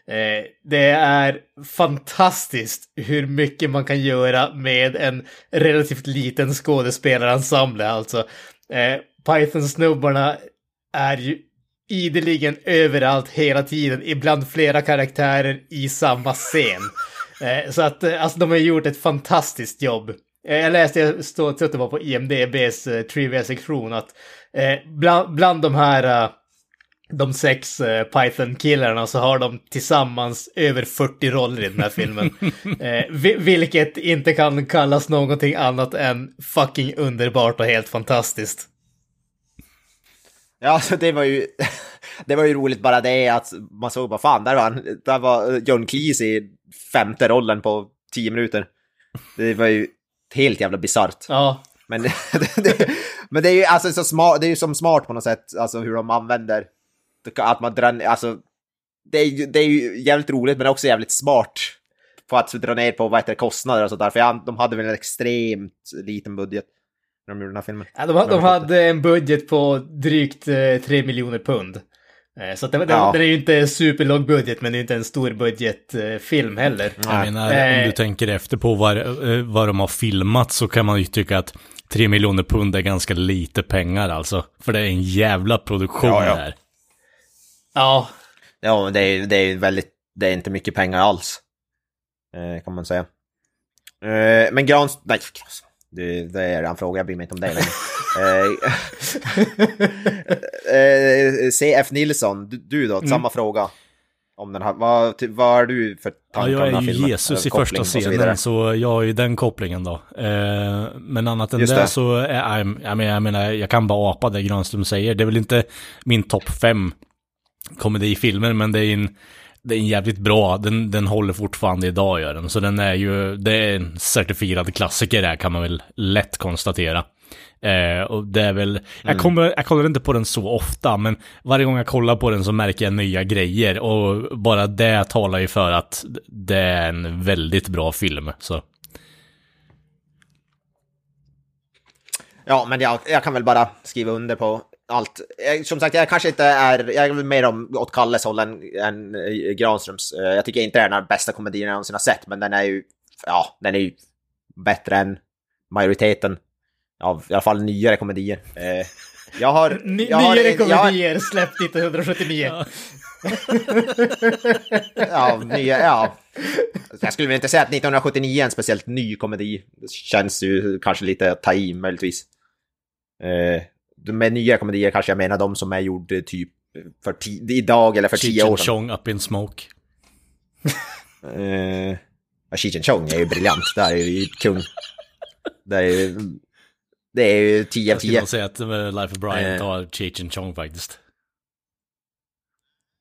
Speaker 2: Eh, det är fantastiskt hur mycket man kan göra med en relativt liten skådespelarensemble alltså. Eh, Python-snubbarna är ju ideligen överallt hela tiden, ibland flera karaktärer i samma scen. Eh, så att eh, alltså, de har gjort ett fantastiskt jobb. Eh, jag läste, jag stod, tror att det var på IMDBs eh, trivia-sektion, att eh, bland, bland de här eh, de sex eh, Python-killarna så har de tillsammans över 40 roller i den här filmen. eh, vi- vilket inte kan kallas någonting annat än fucking underbart och helt fantastiskt.
Speaker 1: Ja, så det var ju... Det var ju roligt bara det att man såg bara fan, där var, han, där var John Cleese i femte rollen på tio minuter. Det var ju helt jävla bisarrt.
Speaker 2: Ja,
Speaker 1: Men, det, det, men det är ju alltså så smart, det är ju som smart på något sätt, alltså hur de använder, att man drar, alltså, det är, ju- det är ju jävligt roligt men också jävligt smart på att dra ner på vad heter det, kostnader och sådär, för jag, de hade väl en extremt liten budget när de gjorde den här filmen.
Speaker 2: Ja, de, de hade en budget på drygt eh, 3 miljoner pund. Eh, så att det, det,
Speaker 1: Ja.
Speaker 2: det är ju inte superlåg budget, men det är inte en stor budgetfilm heller.
Speaker 3: Jag menar,
Speaker 2: Eh.
Speaker 3: om du tänker efter på vad, eh, vad de har filmat så kan man ju tycka att 3 miljoner pund är ganska lite pengar alltså. För det är en jävla produktion
Speaker 1: Ja, ja.
Speaker 3: här.
Speaker 2: Ja,
Speaker 1: Ja, men det är, det är väldigt, det är inte mycket pengar alls. Eh, kan man säga. Eh, men Grans... Nej, Grans. Det, det är en fråga, jag bryr mig inte om det längre. eh, CF Nilsson, du, du då, samma fråga. Om den här, vad, vad har du för
Speaker 3: Ja,
Speaker 1: tankar om
Speaker 3: jag är ju
Speaker 1: filmen?
Speaker 3: Jesus i första
Speaker 1: så
Speaker 3: scenen,
Speaker 1: vidare.
Speaker 3: så, jag har ju den kopplingen då. Men annat än
Speaker 1: Just
Speaker 3: det, så är jag, jag, menar, jag menar, jag kan bara apa det Granström säger. Det är väl inte min topp fem komedifilmer, men det är en, det är en jävligt bra, den, den håller fortfarande idag gör den. Så den är ju, det är en certifierad klassiker där kan man väl lätt konstatera. Eh, och det är väl, jag, kommer, jag kollar inte på den så ofta, men varje gång jag kollar på den så märker jag nya grejer. Och bara det talar ju för att det är en väldigt bra film. Så.
Speaker 1: Ja, men jag, jag kan väl bara skriva under på allt. Jag, som sagt, jag kanske inte är... Jag är mer om, åt Kalles håll än, än eh, Granströms. Eh, Jag tycker inte det är den bästa komedin jag någonsin har sett, men den är ju... Ja, den är ju bättre än majoriteten av i alla fall nyare komedier. Eh, Jag har...
Speaker 2: Ny,
Speaker 1: jag har-
Speaker 2: nyare
Speaker 1: jag har-
Speaker 2: komedier släppt 1979.
Speaker 1: Ja, nya, ja. Jag skulle väl inte säga att 1979 är en speciellt ny komedi. Det känns ju kanske lite att ta i möjligtvis. Eh, med nya komedier kanske jag menar de som är gjorda typ för ti- idag eller för tio år sedan.
Speaker 3: Chong up in smoke.
Speaker 1: Eh, ja, Cheech and Chong är ju briljant. Det är ju kung. Det är ju... Det är ju 10 av
Speaker 3: Jag skulle
Speaker 1: 10.
Speaker 3: nog säga att eh, Life of Brian
Speaker 1: Eh.
Speaker 3: tar Cheech and Chong faktiskt.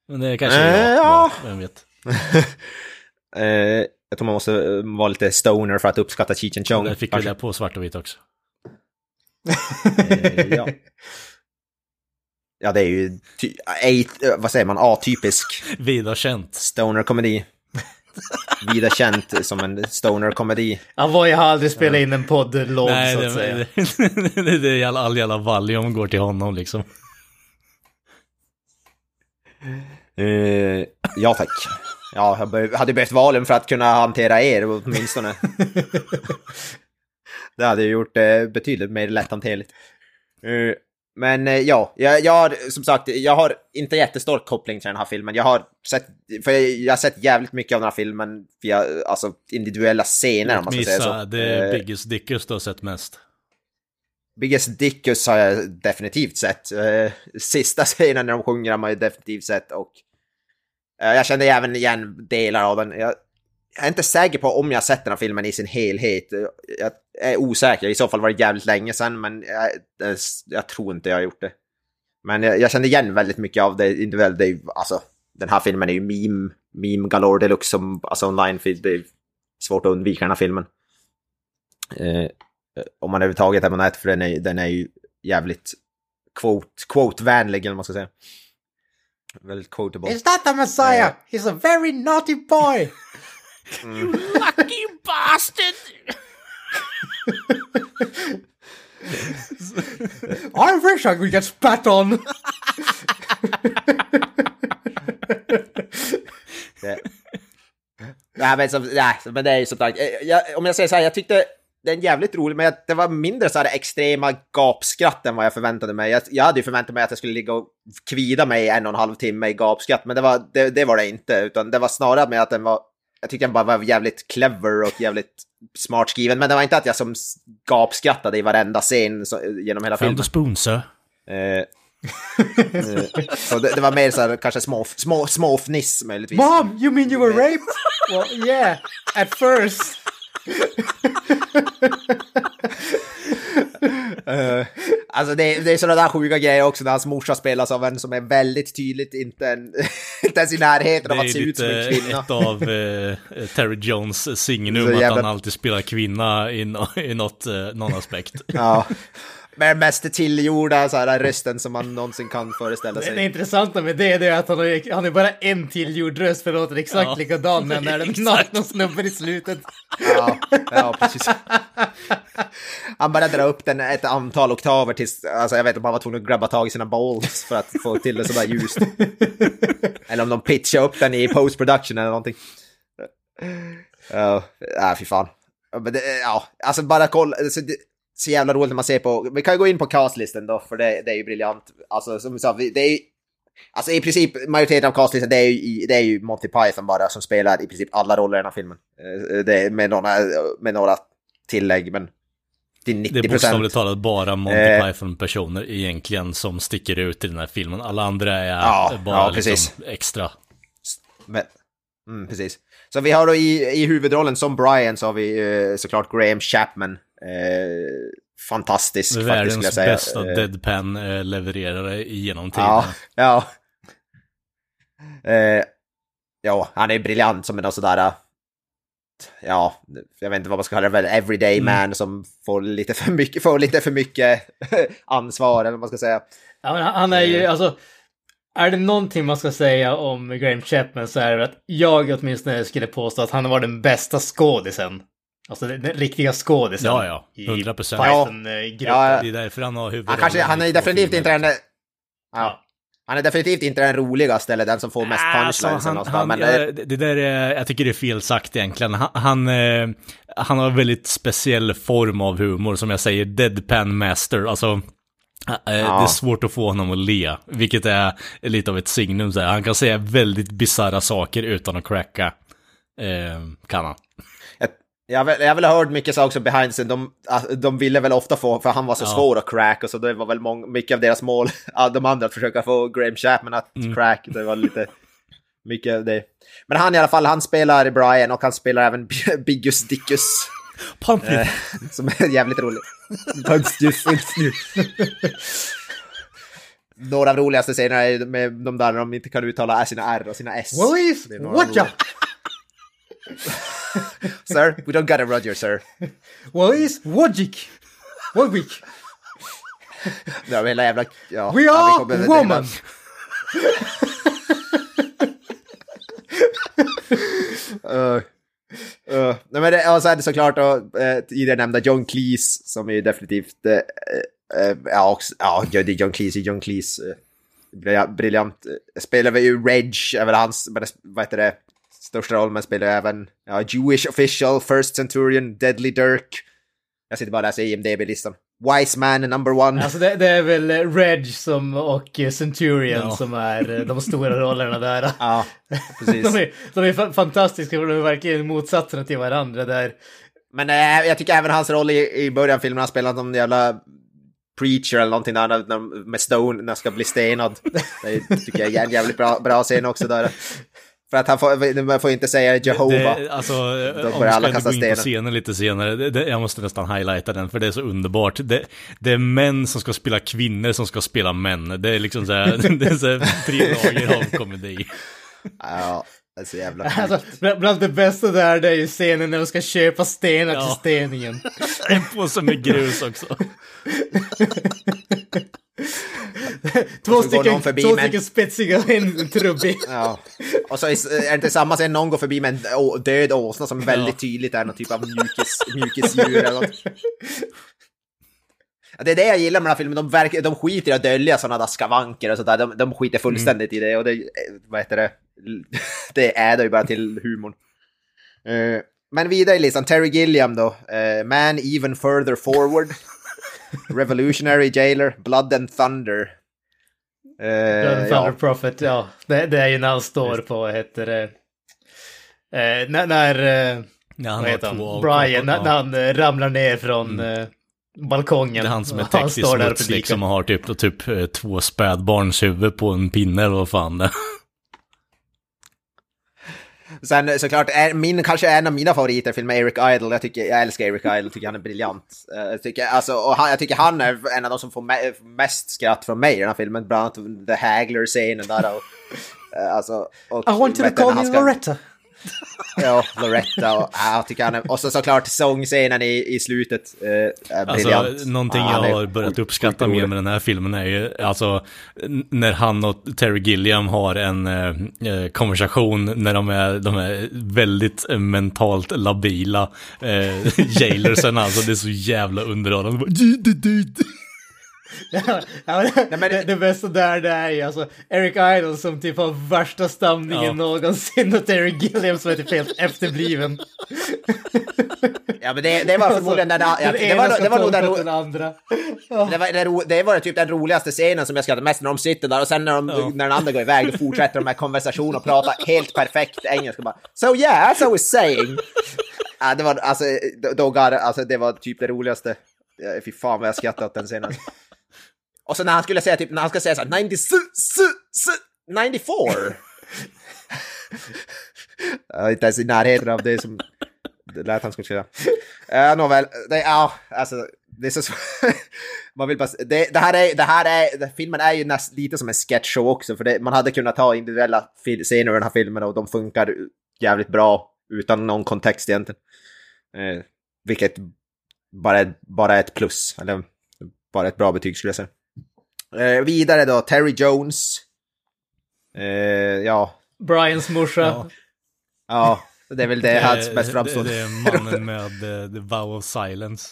Speaker 3: Men det kanske
Speaker 1: Eh,
Speaker 3: är jag,
Speaker 1: ja.
Speaker 3: vem vet.
Speaker 1: Eh, jag tror man måste eh, vara lite stoner för att uppskatta Cheech and Chong.
Speaker 3: Där fick vi det på svart och vitt också.
Speaker 1: Eh, ja. ja, det är ju, eh, vad säger man, atypisk
Speaker 3: Vida känt.
Speaker 1: stoner-komedi. Vida känt som en stoner-komedi.
Speaker 2: Avoy har aldrig spelat in en podd-logg
Speaker 3: Nej,
Speaker 2: så
Speaker 3: det,
Speaker 2: att säga.
Speaker 3: det, det, det är all, all jävla Valium går till honom liksom.
Speaker 1: Eh, ja tack. Ja, jag hade behövt valen för att kunna hantera er åtminstone. det hade ju gjort det betydligt mer lätthanterligt. Eh, men eh, ja, jag, jag har som sagt, jag har inte jättestor koppling till den här filmen. Jag har sett, för jag, jag har sett jävligt mycket av den här filmen via alltså, individuella scener om man ska säga så.
Speaker 3: Det är
Speaker 1: Eh,
Speaker 3: Biggest Dickus du har sett mest.
Speaker 1: Biggest Dickus har jag definitivt sett. Eh, Sista scenen när de sjunger har man ju definitivt sett och eh, jag kände även igen delar av den. Jag, jag är inte säker på om jag sett den här filmen i sin helhet. Eh, Jag är osäker, i så fall var det jävligt länge sedan men jag, jag, jag tror inte jag har gjort det. Men jag, jag kände igen väldigt mycket av det individuellt. Det alltså, den här filmen är ju meme, meme galore deluxe som, alltså online, det är svårt att undvika den här filmen. Eh, om man överhuvudtaget är på nätet, för den är, den är ju jävligt quote, quote-vänlig, eller vad man ska säga. Väldigt quotable.
Speaker 2: Is that the Messiah? He's a very naughty boy!
Speaker 3: Lucky bastard!
Speaker 2: I wish I could get spat on!
Speaker 1: Nej, men, som, nej, men det är ju som sagt, eh, jag, om jag säger så här, jag tyckte det är jävligt rolig, men jag- det var mindre så här extrema gapskratt än vad jag förväntade mig. Jag, jag hade ju förväntat mig att jag skulle ligga och kvida mig i en och en halv timme i gapskratt, men det var det, det, var det inte, utan det var snarare med att den var, jag tyckte den bara var jävligt clever och jävligt smart skriven, men det var inte att jag som gapskrattade i varenda scen så, genom hela
Speaker 3: Found
Speaker 1: filmen.
Speaker 3: the spoon sir.
Speaker 1: Eh, eh, så det, det var mer så här, kanske små, små, små fniss möjligtvis.
Speaker 2: Mom, you mean you were raped? well, yeah, at first.
Speaker 1: Eh, alltså det, det är sådana där sjuka grejer också när hans morsa spelas av en som är väldigt tydligt inte, en, inte ens i närheten
Speaker 3: Det
Speaker 1: av
Speaker 3: är
Speaker 1: att se ut som en kvinna.
Speaker 3: ett av eh, Terry Jones signum, att han alltid spelar kvinna i, no, i något, eh, någon aspekt.
Speaker 1: Ja. Med den mest tillgjorda så här, rösten som man någonsin kan föreställa
Speaker 2: Det
Speaker 1: sig.
Speaker 2: intressanta med det, det är att han har, han har bara en tillgjord röst för det låter exakt
Speaker 3: Ja.
Speaker 2: likadan när när den
Speaker 3: Exakt.
Speaker 2: nakna snubben i slutet.
Speaker 1: Ja, ja, precis. Han bara drar upp den ett antal oktaver tills, alltså jag vet inte om han var tvungen att grabba tag i sina balls för att få till det sådär ljust. Eller om de pitchar upp den i post production eller någonting. Ja, uh, fy fan. Ja, Men det, ja, alltså bara kolla, alltså, det, så jävla roligt när man ser på, vi kan ju gå in på castlisten då, för det, det är ju briljant. Alltså som vi sa, det är ju, alltså i princip majoriteten av castlistan, det är ju, det är ju Monty Python bara som spelar i princip alla roller i den här filmen. Eh, Det med några, med några tillägg, men till 90
Speaker 3: Det är bokstavligt talat bara Monty
Speaker 1: Eh.
Speaker 3: Python-personer egentligen som sticker ut i den här filmen. Alla andra är
Speaker 1: Ja,
Speaker 3: bara
Speaker 1: ja,
Speaker 3: liksom extra.
Speaker 1: Men, mm, precis. Så vi har då i, i huvudrollen som Brian så har vi eh, såklart Graham Chapman. Eh, fantastisk faktiskt skulle jag
Speaker 3: Världens
Speaker 1: säga.
Speaker 3: bästa
Speaker 1: Eh,
Speaker 3: deadpan-levererare genom tiden.
Speaker 1: Ja, ja. Eh, ja, han är briljant som en sådär... eh, Ja, jag vet inte vad man ska kalla det, väl everyday
Speaker 3: Mm.
Speaker 1: man som får lite för mycket, får lite för mycket ansvar, eller vad man ska säga.
Speaker 2: Ja, men han han är ju, alltså, är det någonting man ska säga om Graham Chapman så är det att jag åtminstone skulle påstå att han var den bästa skådisen. Alltså den, den riktiga skådisen.
Speaker 3: Ja, ja.
Speaker 2: i
Speaker 3: 100%.
Speaker 2: Python-gruppen.
Speaker 1: Ja,
Speaker 3: Det är därför han har
Speaker 1: Han,
Speaker 3: huvudrollen.
Speaker 1: kanske, han är definitivt inte den... Ja.
Speaker 2: Ja.
Speaker 1: Han är definitivt inte den roligaste eller den som får mest
Speaker 3: Alltså,
Speaker 1: punchlines. eller
Speaker 3: han, han,
Speaker 1: men,
Speaker 3: ja, det det där är, jag tycker det är fel sagt egentligen. Han, han, eh, han har en väldigt speciell form av humor, som jag säger, deadpan master. Alltså, eh, det är svårt att få honom att le, vilket är lite av ett signum. Han kan säga väldigt bisarra saker utan att cracka. Eh, kan han.
Speaker 1: Jag, har väl- jag har väl hört mycket saker också behind scene. De, ah, de ville väl ofta få, för han var så
Speaker 3: Ja.
Speaker 1: svår att crack och så det var väl mång, mycket av deras mål, ah, de andra att försöka få Graham Chapman att
Speaker 3: Mm.
Speaker 1: crack. Det var lite mycket av det. Men han i alla fall, han spelar Brian och han spelar även Biggus Dickus.
Speaker 3: Pumpkin.
Speaker 1: Eh, som är jävligt rolig. Några av roligaste scenerna är med de där de inte kan uttala sina R och sina S.
Speaker 2: Willis, watcha!
Speaker 1: roliga. sir, we don't got a Roger, sir.
Speaker 2: What is Wojcik? Wojcik?
Speaker 1: Ja, hela jävla... Ja,
Speaker 2: We
Speaker 1: ja,
Speaker 2: are
Speaker 1: kommer-
Speaker 2: woman!
Speaker 1: Uh, uh, nej men det, och så är det såklart då, eh, tidigare nämnda John Cleese som är definitivt, eh, eh, ja, också, ja det är John Cleese, John Cleese, eh, brilja- briljant. Eh, Spelar vi ju Reg, är väl hans, vad heter det, största roll, men spelar även ja, Jewish Official, First Centurion, Deadly Dirk. Jag sitter bara och läser IMDB-listan. Wise Man number one.
Speaker 2: Alltså det, det är väl Reg som, och Centurion
Speaker 3: Ja.
Speaker 2: som är eh, de stora rollerna där.
Speaker 1: Ja, precis.
Speaker 2: De är, de är fa- fantastiska de är verkligen motsatserna till varandra där.
Speaker 1: Men eh, jag tycker även hans roll i, i början av filmen, han spelar någon jävla preacher eller någonting där med Stone när han ska bli stenad. Det tycker jag är en jävligt bra, bra scen också där. För att han får, man får inte säga Jehova.
Speaker 3: Det, alltså, om vi
Speaker 1: börjar alla
Speaker 3: ska
Speaker 1: kasta
Speaker 3: gå in på
Speaker 1: stenar.
Speaker 3: scenen lite senare, det, det, jag måste nästan highlighta den, för det är så underbart. Det, det är män som ska spela kvinnor som ska spela män. Det är liksom så här, det är så här tre lager av komedi.
Speaker 1: Ja, det är så jävla
Speaker 2: Alltså, bland det bästa där det är ju scenen när de ska köpa stenar till
Speaker 3: Ja.
Speaker 2: steningen.
Speaker 3: En påse med grus också.
Speaker 2: Två stycken,
Speaker 1: förbi
Speaker 2: två stycken spetsiga och en trubbig.
Speaker 1: Ja. Och så är det inte samma scen någon går förbi med en död åsna som väldigt tydligt är någon typ av mjukis, mjukisdjur eller något. Det är det jag gillar med den här filmen, de, verkar, de skiter i att dölja sådana där skavanker och sådär, de, de skiter fullständigt i det och det, vad heter det, det är det ju bara till humorn. Eh, men vidare i listan, Terry Gilliam då, eh, Man Even Further Forward, Revolutionary Jailer, Blood and Thunder. Eh,
Speaker 2: Blood
Speaker 1: ja.
Speaker 2: Thunder Prophet, ja. Det, det är ju när han står på, vad heter det? Eh, när, när eh,
Speaker 3: Ja, han
Speaker 2: vad
Speaker 3: har
Speaker 2: heter han? Brian, när, när han eh, ramlar ner från eh, balkongen.
Speaker 3: Det är han som är
Speaker 2: han och
Speaker 3: smuts liksom och har typ, typ eh, två spädbarns huvud på en pinne eller vad fan det.
Speaker 1: Sen såklart, är, min, kanske en av mina favoriter är Eric Idle. Jag, tycker, jag älskar Eric Idle, tycker han är briljant. Eh, Jag tycker, alltså, och han, jag tycker han är en av de som får me mest skratt från mig i den här filmen. Bland annat The Hagler-scenen där. Och, eh, alltså, och,
Speaker 2: I want you to call
Speaker 1: han ska-
Speaker 2: Loretta.
Speaker 1: Ja, Loretta. Och, ja, jag tycker han är, och så såklart sångscenen i, i slutet. Eh, är briljant.
Speaker 3: Alltså, någonting jag har börjat uppskatta mer med den här filmen är ju, alltså, när han och Terry Gilliam har en eh, eh, konversation när de är, de är väldigt eh, mentalt labila eh, jailersen, alltså det är så jävla underhållande.
Speaker 2: Ja, men,
Speaker 1: men-
Speaker 2: det, det bästa där det är ju alltså Eric Idle som typ har värsta stamningen
Speaker 3: Ja.
Speaker 2: någonsin och Terry Gilliam som är typ helt efterbliven.
Speaker 1: Ja, men det, det var förmodligen den... Ja, det, var, det var nog den...
Speaker 2: den andra.
Speaker 1: Det var, det, ro, det var typ den roligaste scenen som jag skrattade mest när de sitter där och sen när, de, när den andra går iväg då fortsätter de med konversation och pratar helt perfekt engelska bara So yeah, as I was saying. Ja, det var alltså, då, då alltså det var typ det roligaste. Ja, Fy fan vad jag skrattade åt den scenen. Och så när han skulle säga typ, när han ska säga såhär 90, su, su, su, 94. Inte ens i närheten av det som det lät han skulle säga. Uh, Nåväl, det, ja, alltså, det är så svårt. Man vill bara, det, det här är, det här är, det, filmen är ju näst, lite som en sketchshow också, för det, man hade kunnat ta individuella fil, scener ur den här filmen och de funkar jävligt bra utan någon kontext egentligen. Eh, vilket bara är, bara är ett plus, eller bara ett bra betyg skulle jag säga. Eh, vidare då, Terry Jones. Eh, ja,
Speaker 2: Brians morsa.
Speaker 3: Ja.
Speaker 1: ja, det är väl det hans
Speaker 3: Eh,
Speaker 1: bäst
Speaker 3: det,
Speaker 1: framstående.
Speaker 3: det är mannen med eh, the vow of silence.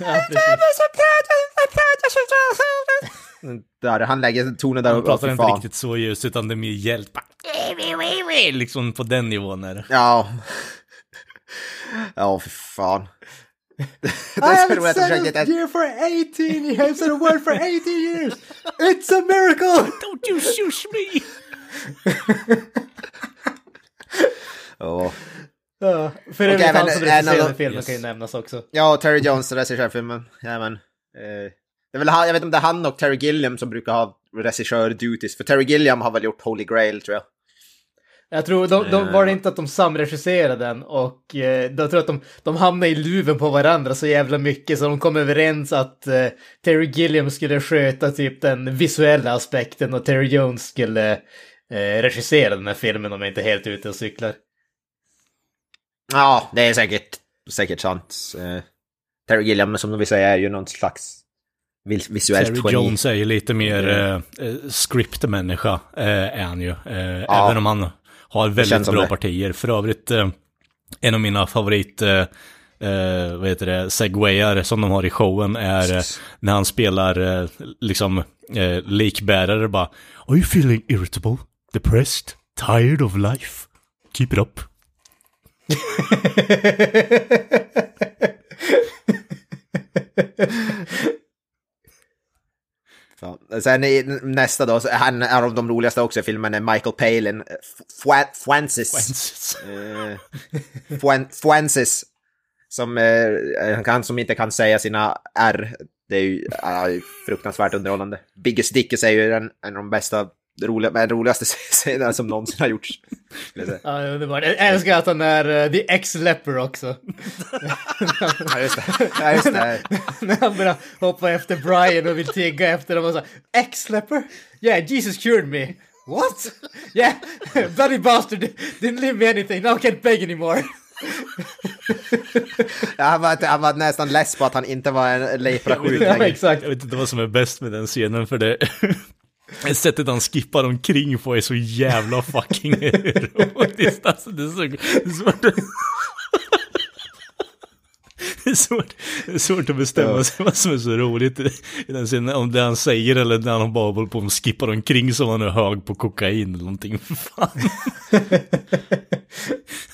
Speaker 2: Ja.
Speaker 1: Där, han lägger tonen där
Speaker 3: Han pratar inte
Speaker 1: fan.
Speaker 3: riktigt så ljust utan det är mer hjälp. Liksom på den nivån är det.
Speaker 1: Ja. Ja, för fan. det
Speaker 2: I haven't said
Speaker 1: hitta...
Speaker 2: here for 18 years. I've said a word for 18 years. It's a miracle!
Speaker 3: Don't you shush me!
Speaker 1: Ja.
Speaker 2: Ja, för övrigt han som regisserade
Speaker 1: de-
Speaker 2: filmen
Speaker 3: yes.
Speaker 2: kan ju nämnas också.
Speaker 1: Ja, Terry Jones regisserar filmen. Jajamän. Eh, det är väl han, jag vet inte om det är han och Terry Gilliam som brukar ha regissör-duties. För Terry Gilliam har väl gjort Holy Grail, tror jag.
Speaker 2: Jag tror, de, de,
Speaker 1: Eh.
Speaker 2: var det inte att de samregisserade den och eh, jag tror att de, de hamnade i luven på varandra så jävla mycket så de kom överens att eh, Terry Gilliam skulle sköta typ den visuella aspekten och Terry Jones skulle eh, regissera den här filmen om jag inte är helt ute och cyklar.
Speaker 1: Ja, det är säkert, säkert sant. Eh, Terry Gilliam, som vi säger, är ju någon slags vis- visuellt
Speaker 3: Terry
Speaker 1: geni.
Speaker 3: Jones är ju lite mer eh, eh, scriptmänniska, eh, är han ju. Eh,
Speaker 1: Ja.
Speaker 3: Även om han har väldigt bra
Speaker 1: det.
Speaker 3: partier. För övrigt, eh, en av mina favorit, eh, eh, vad heter det, segwayar som de har i showen är eh, när han spelar eh, liksom eh, likbärare bara Are you feeling irritable, depressed, tired of life? Keep it up.
Speaker 1: Ja. Sen i nästa då, han är av de roligaste också i filmen, är Michael Palin. eh, Fua- Fuensis. Eh. Som, eh, han som inte kan säga sina R. Det är ju fruktansvärt underhållande. Biggest Dickus är ju en, en av de bästa, roliga, men roligaste scenerna som någonsin har gjorts.
Speaker 2: Ja, underbart. Jag älskar att han är uh, the ex-leper också.
Speaker 1: Ja, just det. Ja, just det.
Speaker 2: När han börjar hoppa efter Brian och vill tigga efter dem och så ex-leper? Yeah, Jesus cured me. What? Yeah, bloody bastard didn't leave me anything, now I can't beg anymore.
Speaker 1: Ja, han, var, han var nästan less på att han inte var en leprasjuk
Speaker 2: ja,
Speaker 1: längre.
Speaker 2: exakt.
Speaker 3: Jag vet inte vad som är bäst med den scenen för det Sättet han skippar omkring på är så jävla fucking erotiskt. Alltså det är så det är svårt. Det är svårt, det är svårt att bestämma sig vad som är så roligt i i den scenen. Om det han säger eller när han bara håller på och skippar omkring som han är hög på kokain eller någonting. Fan.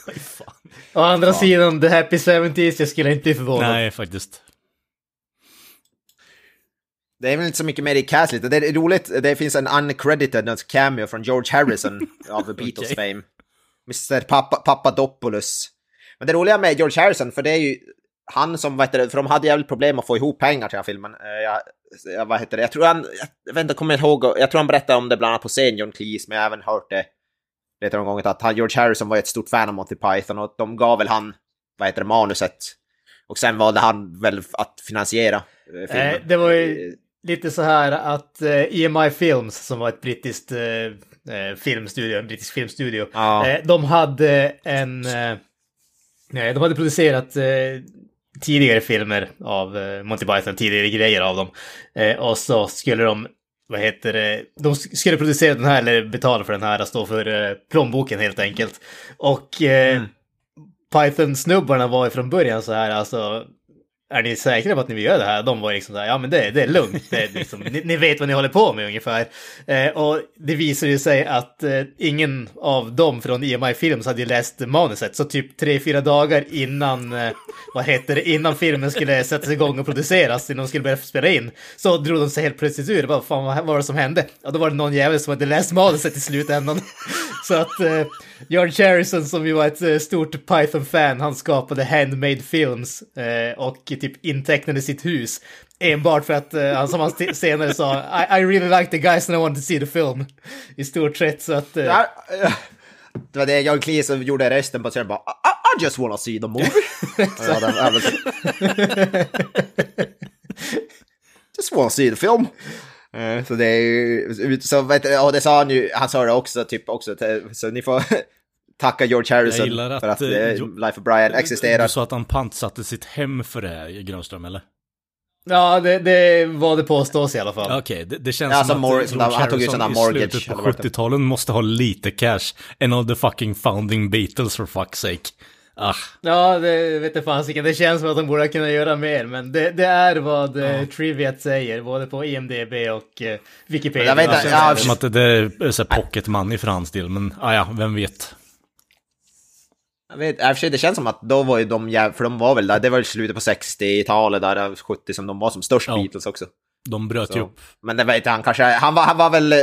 Speaker 3: Aj, fan.
Speaker 2: Å andra sidan, the happy 70s, jag skulle inte bli förvånad.
Speaker 3: Nej, faktiskt.
Speaker 1: Det är väl inte så mycket mer i cast lite. Det är roligt, det finns en uncredited cameo från George Harrison av Beatles
Speaker 3: Okej.
Speaker 1: fame. Mr. Papa, Papadopoulos. Men det roliga med George Harrison, för det är ju han som, vad heter det, för de hade jävligt problem att få ihop pengar till den här filmen. Eh, Jag, jag, vad heter det, jag tror han, jag vet inte, kommer ihåg, jag tror han berättade om det bland annat på scen, John Cleese, men jag har även hört det vet någon gång att han, George Harrison var ett stort fan av Monty Python och de gav väl han, vad heter det, manuset. Och sen valde han väl att finansiera eh, filmen.
Speaker 2: Eh, det var ju lite så här att eh, EMI Films, som var ett brittiskt eh, eh, filmstudio, en brittisk filmstudio,
Speaker 1: Ja.
Speaker 2: eh, de hade en... Eh, nej, de hade producerat eh, tidigare filmer av Monty Python, tidigare grejer av dem. Och så skulle de, vad heter det, de skulle producera den här, eller betala för den här, stå för eh, plånboken helt enkelt. Och eh, Python-snubbarna var ju från början så här, alltså, är ni säkra på att ni vill göra det här? De var liksom så här, ja men det, det är lugnt, det är liksom, ni, ni vet vad ni håller på med ungefär. Eh, och det visar ju sig att eh, ingen av dem från EMI Films hade ju läst manuset, så typ tre, fyra dagar innan, eh, vad heter det, innan filmen skulle sättas igång och produceras, innan de skulle börja spela in, så drog de sig helt plötsligt ur, vad fan vad var det som hände? Ja, då var det någon jävel som hade läst manuset i slutändan så att eh, George Harrison som ju var ett eh, stort Python-fan, han skapade Handmade Films eh, och typ intecknade sitt hus. Enbart för att eh, som han senare sa I, I really like the guys and I want to see the film. I stort sett så att... Eh,
Speaker 1: eh, det var det John Cleese som gjorde rösten på scenen bara I, I just wanna see the movie. just wanna see the film. Eh, Så det är ju, så vet du, och det sa han ju, han sa det också typ också, till- så ni får tacka George Harrison
Speaker 3: att,
Speaker 1: för att
Speaker 3: eh,
Speaker 1: eh, Life of Brian existerar.
Speaker 3: Du sa att han pantsatte sitt hem för det här, Grönström, eller?
Speaker 2: ja, det, det var det påstås i alla fall.
Speaker 3: Okej, det, det känns
Speaker 1: Ja,
Speaker 3: som
Speaker 1: som
Speaker 3: att George
Speaker 1: han tog sån där
Speaker 3: i
Speaker 1: mortgage,
Speaker 3: slutet på
Speaker 1: eller vad det
Speaker 3: 70-talen måste ha lite cash. En av the fucking founding Beatles for fuck's sake. Ah,
Speaker 2: Ja, det vet jag fasiken. Det känns som att de borde kunna göra mer, men det, det är vad ja. Triviat säger, både på IMDB och eh, Wikipedia.
Speaker 1: Jag vet inte, ja,
Speaker 2: det.
Speaker 3: som att det, är så pocket money för hans del, men ah, ja, vem vet.
Speaker 1: Jag vet, i och för sig, det känns som att då var ju de för de var väl där, det var ju slutet på 60-talet, där 70 som de var som störst
Speaker 3: Ja.
Speaker 1: Beatles också.
Speaker 3: De bröt ju upp.
Speaker 1: Men det vet han kanske, han var, han var väl, eh,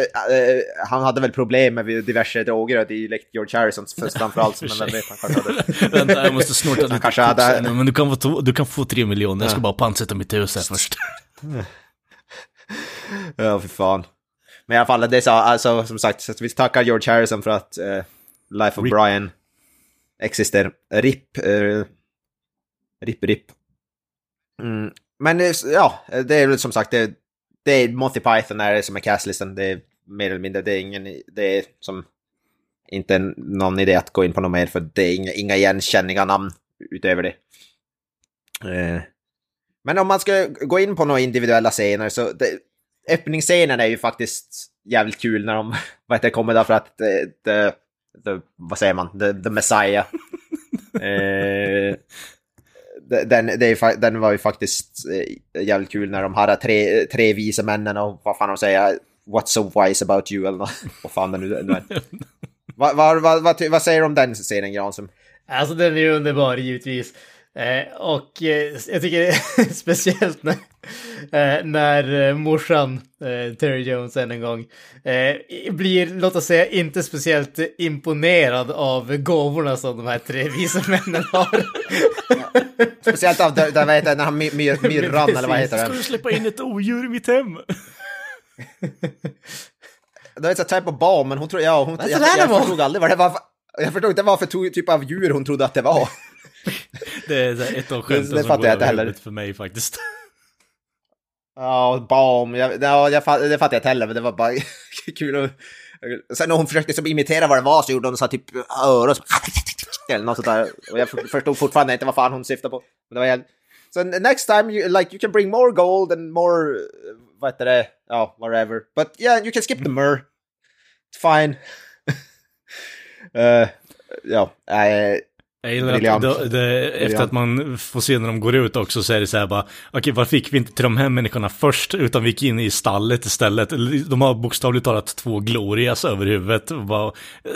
Speaker 1: han hade väl problem med diverse droger, det är likt George Harrison framförallt, men vem vet, han kanske hade...
Speaker 3: Vänta, jag måste snorta lite
Speaker 1: kanske hade-
Speaker 3: nu, men du kan, få, du kan få tre miljoner, jag ska bara pantsätta mitt hus här först.
Speaker 1: Ja, för fan. Men i alla fall, det sa, alltså som sagt, så vi tackar George Harrison för att eh, Life of
Speaker 3: Rip.
Speaker 1: Brian existerar. RIP. Eh, RIP, RIP. Mm. Men eh, ja, det är väl som sagt, det, det är Monty Python är det som är castlistan. Det är mer eller mindre, det är ingen, det är som inte någon idé att gå in på något mer för det är inga, inga igenkänniga namn utöver det. Eh, men om man ska gå in på några individuella scener så det, öppningsscenen är ju faktiskt jävligt kul när de vad heter, det, kommer därför att det, det, vad säger man, the, the Messiah. eh, den, den var ju faktiskt eh, jävligt kul när de hade tre, tre vise männen och vad fan de säger, what's so wise about you eller vad fan det nu är. vad, vad, vad, vad, säger du om den scenen Granström?
Speaker 2: Alltså den är ju underbar givetvis. Eh, och eh, jag tycker det är speciellt när, eh, när morsan, Terry Jones än en gång, blir, låt oss säga, inte speciellt imponerad av gåvorna som de här tre vise männen har.
Speaker 1: Speciellt av där, vad heter den här myr, myrran eller vad heter den?
Speaker 3: Ska du släppa in ett odjur i mitt hem?
Speaker 1: Det är ett typ av barn, men hon tror, ja, hon, jag, jag, jag förstod aldrig vad det var. Jag förstod inte vad för typ av djur hon trodde att det var.
Speaker 3: Det är ett av skämten som går över huvudet för mig faktiskt.
Speaker 1: Ja, bam. Jag, ja, jag, det fattar jag inte heller, men det var bara kul att... Sen när hon försökte som imitera vad det var så gjorde hon så typ öron så... Eller något sånt där. Och jag förstod fortfarande inte vad fan hon syftade på. Men det var helt... Så next time, you, like, you can bring more gold and more... Vad heter det? Ja, whatever. But yeah, you can skip the myrrh. It's fine. uh, ja, uh,
Speaker 3: jag gillar att det, det, efter att man får se när de går ut också så är det så här bara, okej okay, varför fick vi inte till de här människorna först utan vi gick in i stallet istället? De har bokstavligt talat två glorias över huvudet. Bara,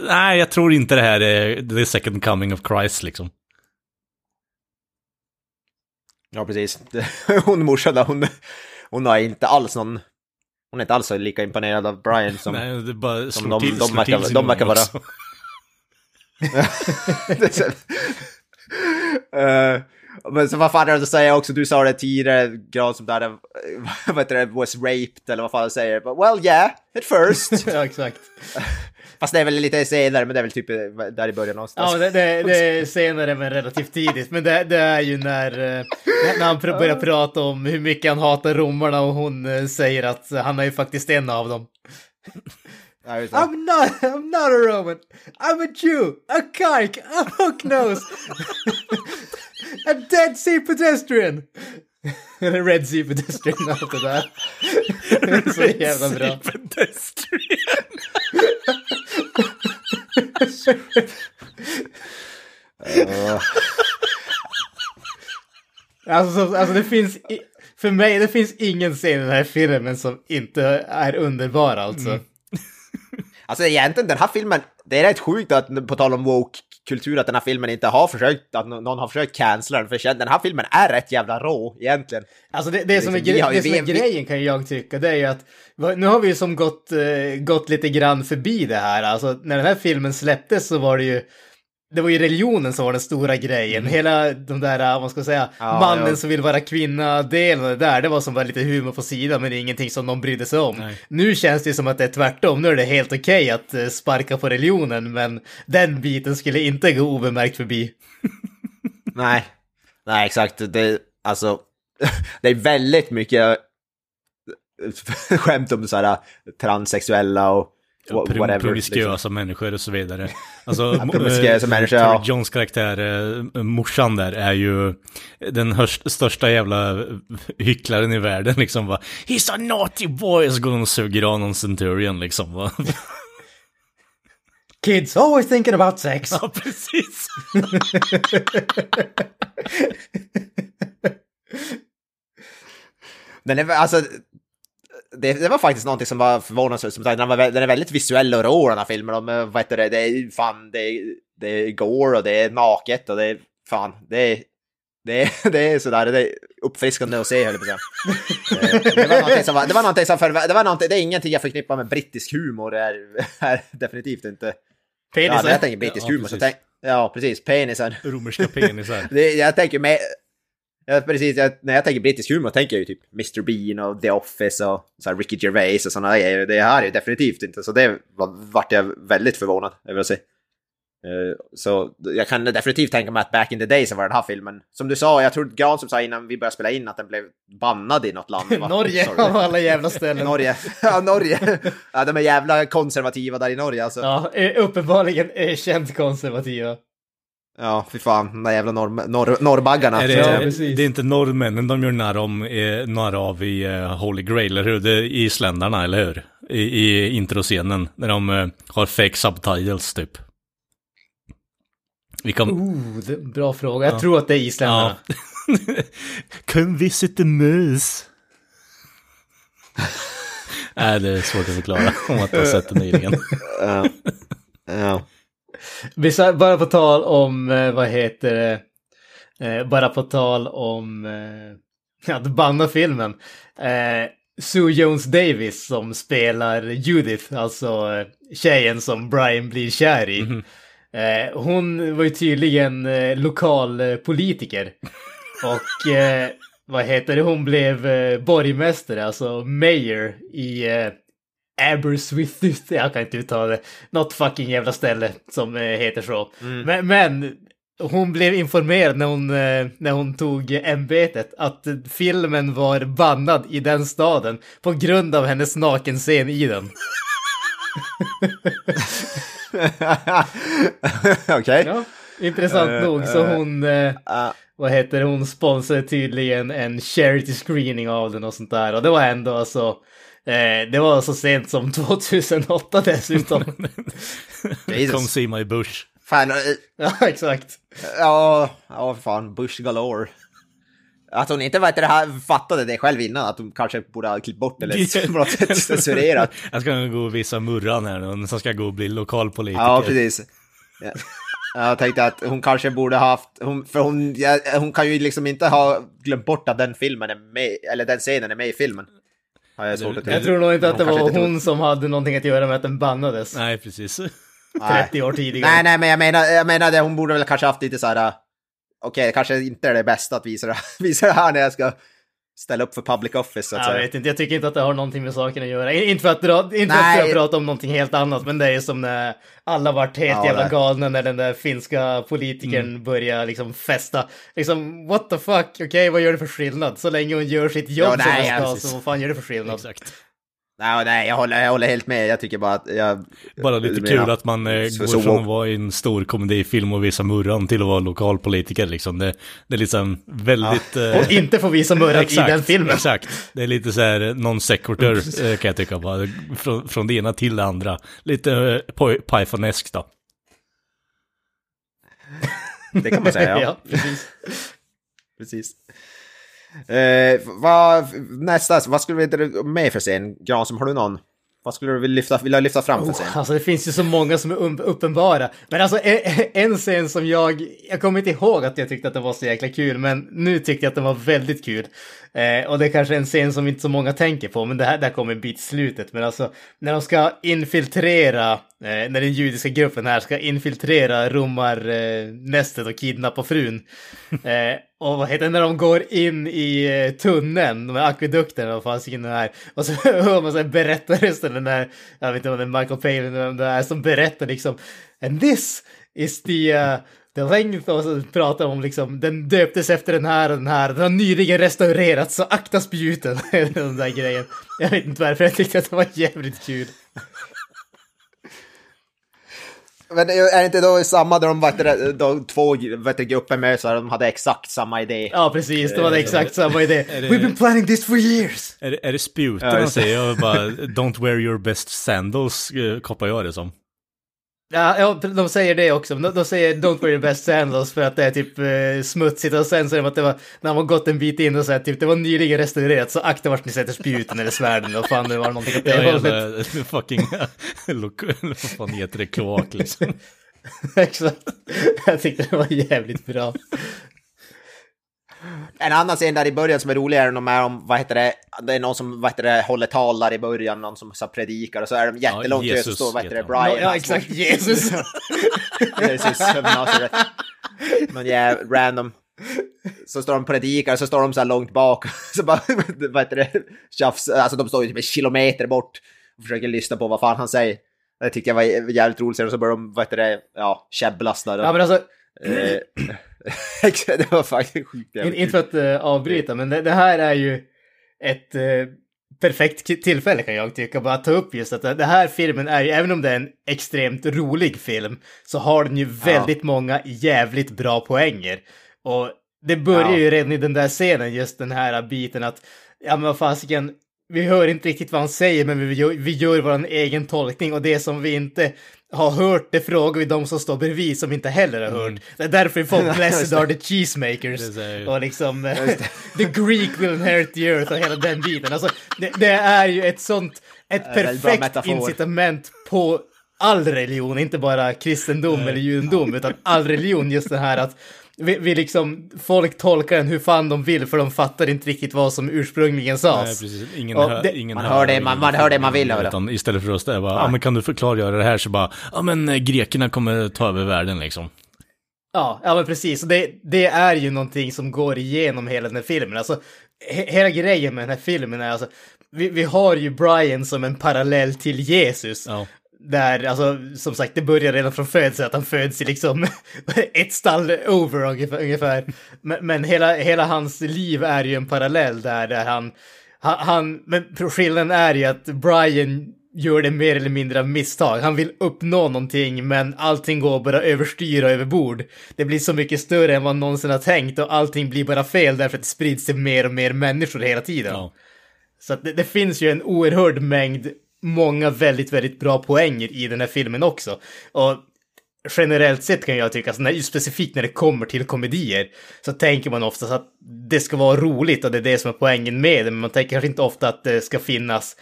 Speaker 3: Nej, jag tror inte det här är the second coming of Christ liksom.
Speaker 1: Ja, precis. Hon morsan där, hon, hon har inte alls någon... Hon är inte alls lika imponerad av Brian som...
Speaker 3: Nej, det bara
Speaker 1: som de, till, de, verkar, de verkar vara. Uh, men så vad fan är det att säga också, du sa det tidigare, grad som där, vad heter det, was raped eller vad fan du säger. But, well yeah, at first.
Speaker 2: ja, exakt.
Speaker 1: Fast det är väl lite senare, men det är väl typ där i början någonstans.
Speaker 2: Ja, det, det, det är senare men relativt tidigt. Men det, det är ju när, eh, när han börjar prata om hur mycket han hatar romarna och hon eh, säger att han är ju faktiskt en av dem. I'm not, I'm not a Roman. I'm a Jew, a kike, a hook nose, a Dead Sea pedestrian. Eller Red Sea pedestrian, allt det där. Det är så jävla bra. Red Sea pedestrian. uh. alltså, alltså det finns, för mig, det finns ingen scen i den här filmen som inte är underbar alltså. Mm.
Speaker 1: Alltså egentligen den här filmen, det är rätt sjukt att på tal om woke-kultur att den här filmen inte har försökt, att någon har försökt cancella den, för den här filmen är rätt jävla rå egentligen.
Speaker 2: Alltså det, det som, är, liksom, gre det som är grejen kan jag tycka, det är ju att nu har vi ju som gått, uh, gått lite grann förbi det här, alltså när den här filmen släpptes så var det ju det var ju religionen som var den stora grejen. Mm. Hela de där, vad ska jag säga, ja, mannen ja. som vill vara kvinna-delen det där, det var som var lite humor på sidan, men det är ingenting som någon brydde sig om. Nej. Nu känns det som att det är tvärtom. Nu är det helt okej okay att eh, sparka på religionen, men den biten skulle inte gå obemärkt förbi.
Speaker 1: Nej, nej exakt. Det, alltså, det är väldigt mycket skämt om så här transsexuella och
Speaker 3: whatever. Promiskuösa liksom. människor och så vidare. Alltså,
Speaker 1: ja, promiskuösa människor, ja.
Speaker 3: Johns karaktär, äh, morsan där, är ju den hörst, största jävla hycklaren i världen liksom va. He's a naughty boy! Och så går hon och suger av någon centurion liksom va.
Speaker 2: Kids always thinking about sex.
Speaker 3: Ja, precis.
Speaker 1: Den är, alltså, det, det, var faktiskt någonting som var förvånansvärt. Som sagt, den, var, den är väldigt visuell och rå den här filmen. Och, vad heter det, det är fan, det det gore och det är naket och det är fan, det är, det det är sådär, det är uppfriskande att se höll jag på att säga. Det var någonting som var, det var någonting som för, det var någonting, det är ingenting jag förknippar med brittisk humor, det är, är definitivt inte.
Speaker 2: Penisen?
Speaker 1: Ja, jag tänker brittisk ja, humor så tänk, ja precis, penisen.
Speaker 3: Romerska penisar.
Speaker 1: det, jag tänker med, Ja, precis. Jag, när jag tänker brittisk humor tänker jag ju typ Mr Bean och The Office och så här Ricky Gervais och sådana grejer. Det här är ju definitivt inte, så det var, vart jag väldigt förvånad över att se. Eh, Så jag kan definitivt tänka mig att back in the day så var den här filmen, som du sa, jag tror Gran som sa innan vi började spela in att den blev bannad i något land.
Speaker 2: Norge av alla jävla ställen.
Speaker 1: Norge. Ja, Norge. Ja, de är jävla konservativa där i Norge alltså. Ja,
Speaker 2: eh, uppenbarligen erkänt konservativa.
Speaker 1: Fy fan, de där jävla norr, norr, norrbaggarna.
Speaker 3: Är det,
Speaker 2: Ja,
Speaker 3: är-
Speaker 2: precis.
Speaker 3: det är inte norrmännen de gör narr, om, eh, narr av i eh, Holy Grail, eller hur? Det är isländarna, eller hur? I, i introscenen, när de eh, har fake subtitles typ. Vi kan...
Speaker 2: Oh, det, bra fråga. Jag tror att det är isländarna.
Speaker 3: Ja. Come visit the moose. Nej, det är svårt att förklara om att du har sett det nyligen.
Speaker 2: Vi sa, bara på tal om, eh, vad heter det, eh, bara på tal om, eh, att banna filmen. Sue Jones Davis som spelar Judith, alltså tjejen som Brian blir kär i. Eh, hon var ju tydligen lokal politiker. Och vad heter det, hon blev borgmästare, alltså mayor i Aberystwyth, jag kan inte uttala det, något fucking jävla ställe som eh, heter så. Men, men hon blev informerad när hon, eh, när hon tog ämbetet att filmen var bannad i den staden på grund av hennes nakenscen i den.
Speaker 1: Okej.
Speaker 2: Ja, intressant
Speaker 1: Eh,
Speaker 2: nog, så hon, eh,
Speaker 1: Ja.
Speaker 2: vad heter hon sponsrade tydligen en charity screening av den och sånt där. Och det var ändå alltså, eh, det var så sent som 2008 dessutom.
Speaker 3: Come see my bush.
Speaker 1: Fan, eh,
Speaker 2: ja, exakt.
Speaker 1: ja, ja, fan, Bush galore. Att hon inte vet det här, fattade det själv innan, att hon kanske borde ha klippt bort eller på något sätt censurerat.
Speaker 3: Jag ska gå och visa Murran här nu, som ska gå och bli lokalpolitiker.
Speaker 1: Ja, precis. Ja. Jag tänkte att hon kanske borde ha haft, hon, för hon, ja, hon kan ju liksom inte ha glömt bort att den filmen är med, eller den scenen är med i filmen. Har jag tro.
Speaker 2: Jag tror nog inte att det var hon som hade någonting att göra med att den bannades
Speaker 3: Nej, precis.
Speaker 2: 30 år tidigare.
Speaker 1: Nej, nej, men jag menar, jag menar det, hon borde väl kanske haft lite så här, äh, okej, det kanske inte är det bästa att visa det, visa det här när jag ska ställa upp för public office så att
Speaker 2: Jag
Speaker 1: säga.
Speaker 2: vet inte, jag tycker inte att det har någonting med saken att göra. In- Inte för att, dra, inte för att jag pratar om någonting helt annat, men det är som när alla vart helt
Speaker 1: Ja,
Speaker 2: jävla
Speaker 1: det-
Speaker 2: galna när den där finska politikern
Speaker 1: Mm.
Speaker 2: börjar liksom festa. Liksom, what the fuck, okej, vad gör det för skillnad? Så länge hon gör sitt jobb
Speaker 1: Ja,
Speaker 2: som
Speaker 1: nej,
Speaker 2: hon ska, så vad fan gör det för skillnad?
Speaker 3: Exakt.
Speaker 1: Nej, nej jag, håller, jag håller helt med, jag tycker bara att jag...
Speaker 3: Bara lite kul att man eh,
Speaker 1: så-
Speaker 3: går
Speaker 1: så
Speaker 3: från att vara i en stor komedifilm och visa Murran till att vara lokalpolitiker liksom. Det, det är liksom väldigt... eh,
Speaker 2: Och inte få visa Murran i
Speaker 3: Exakt,
Speaker 2: den filmen.
Speaker 3: Exakt. Det är lite så här non sequitur eh, kan jag tycka. Bara. Från, från det ena till det andra. Lite uh, Pythoneskt då.
Speaker 1: Det kan man säga, ja.
Speaker 2: ja, precis.
Speaker 1: Precis. Eh, vad, nästa, vad skulle vi inte med för scen? Granström, har du någon? Vad skulle du vilja lyfta, vilja lyfta fram för scen?
Speaker 2: Oh, alltså det finns ju så många som är um- uppenbara. Men alltså en, en scen som jag, jag kommer inte ihåg att jag tyckte att den var så jäkla kul, men nu tyckte jag att den var väldigt kul. Eh, och det är kanske en scen som inte så många tänker på, men det här, det här kommer en bit slutet. Men alltså när de ska infiltrera, eh, när den judiska gruppen här ska infiltrera romarnästet och kidnappa frun. Eh, och vad heter det, när de går in i eh, tunneln, de här akvedukterna, vad fan in här. Och så hör man så här berättarrösten, den där, jag vet inte om det är Michael Palin eller vem det är, som berättar liksom. And this is the, uh, the length, och så pratar de om liksom, den döptes efter den här och den här, den har nyligen restaurerats, så akta spjuten. den där grejen. Jag vet inte varför, jag tyckte att det var jävligt kul.
Speaker 1: Men är det inte då samma där de, du, de två vet du, grupper med så här, de hade exakt samma idé?
Speaker 2: Ja, precis, det var det exakt samma idé.
Speaker 3: det-
Speaker 2: We've been planning this for years!
Speaker 3: Är, det- är det spjuten
Speaker 1: Ja,
Speaker 3: de
Speaker 1: det.
Speaker 3: säger? Jag bara, don't wear your best sandals, eh, koppar jag det som.
Speaker 2: Ja, ja, de säger det också. De, de säger don't wear your best sandals för att det är typ eh, smutsigt och sen säger de att det var när man gått en bit in och så här, typ det var nyligen restaurerat så akta vart ni sätter spjuten eller svärden och fan det var någonting åt det hållet.
Speaker 3: jävla fucking, vad fan heter det, kloak liksom.
Speaker 2: Exakt. Jag tyckte det var jävligt bra.
Speaker 1: En annan scen där i början som är roligare än de är om, vad heter det, det är någon som vad heter det, håller tal där i början, någon som så predikar och så är de jättelångt
Speaker 3: Ja, Jesus
Speaker 1: står vad heter det. Brian.
Speaker 2: Ja,
Speaker 1: han
Speaker 2: exakt. Jesus.
Speaker 1: Jesus över Nasaret. Någon jävla random. Så står de predikar, så står de så här långt bak. Så bara, vad heter det, tjafs. Alltså de står ju typ en kilometer bort och försöker lyssna på vad fan han säger. Det tyckte jag var jävligt roligt. Och så började de, vad heter det, ja, käbblas där.
Speaker 2: Ja men alltså,
Speaker 1: det var faktiskt sjukt
Speaker 2: in,
Speaker 1: jävligt
Speaker 2: inte för att uh, avbryta, men det, det här är ju ett eh, perfekt tillfälle kan jag tycka, bara att ta upp just att det här filmen är ju, även om det är en extremt rolig film, så har den ju väldigt många jävligt bra poänger. Och det börjar
Speaker 1: Ja.
Speaker 2: ju redan i den där scenen, just den här biten att, ja men vad fasiken, vi hör inte riktigt vad han säger, men vi gör, vi gör vår egen tolkning och det som vi inte har hört, det frågar vi de som står bredvid som inte heller har hört. Det är därför får Blessed are the cheesemakers. Och liksom, the Greek will inherit the earth och hela den biten. Alltså, det, det är ju ett sånt, ett perfekt incitament på all religion, inte bara kristendom eller judendom, utan all religion, just det här att vi, vi liksom, folk tolkar den hur fan de vill för de fattar inte riktigt vad som ursprungligen
Speaker 3: Nej,
Speaker 2: sades.
Speaker 3: precis. Ingen, hör,
Speaker 2: det-
Speaker 3: ingen
Speaker 1: man hör det- man- man hör det man vill.
Speaker 3: Utan istället för att ställa bara, ja men kan du förklara det här så bara, ja men eh, grekerna kommer ta över världen liksom.
Speaker 2: Ja, ja men precis. Det, det är ju någonting som går igenom hela den här filmen. Alltså, he, hela grejen med den här filmen är alltså, vi, vi har ju Brian som en parallell till Jesus.
Speaker 3: Ja.
Speaker 2: Där, alltså, som sagt, det börjar redan från födseln, att han föds i liksom ett stall over ungefär. Men, men hela, hela hans liv är ju en parallell där, där han, han, han, men skillnaden är ju att Brian gör det mer eller mindre av misstag. Han vill uppnå någonting, men allting går bara överstyr och överbord. Det blir så mycket större än vad någonsin har tänkt och allting blir bara fel därför att det sprids till mer och mer människor hela tiden.
Speaker 3: Ja.
Speaker 2: Så att det, det finns ju en oerhörd mängd, många väldigt, väldigt bra poänger i den här filmen också. Och generellt sett kan jag tycka, så när, specifikt när det kommer till komedier, så tänker man oftast att det ska vara roligt och det är det som är poängen med det, men man tänker kanske inte ofta att det ska finnas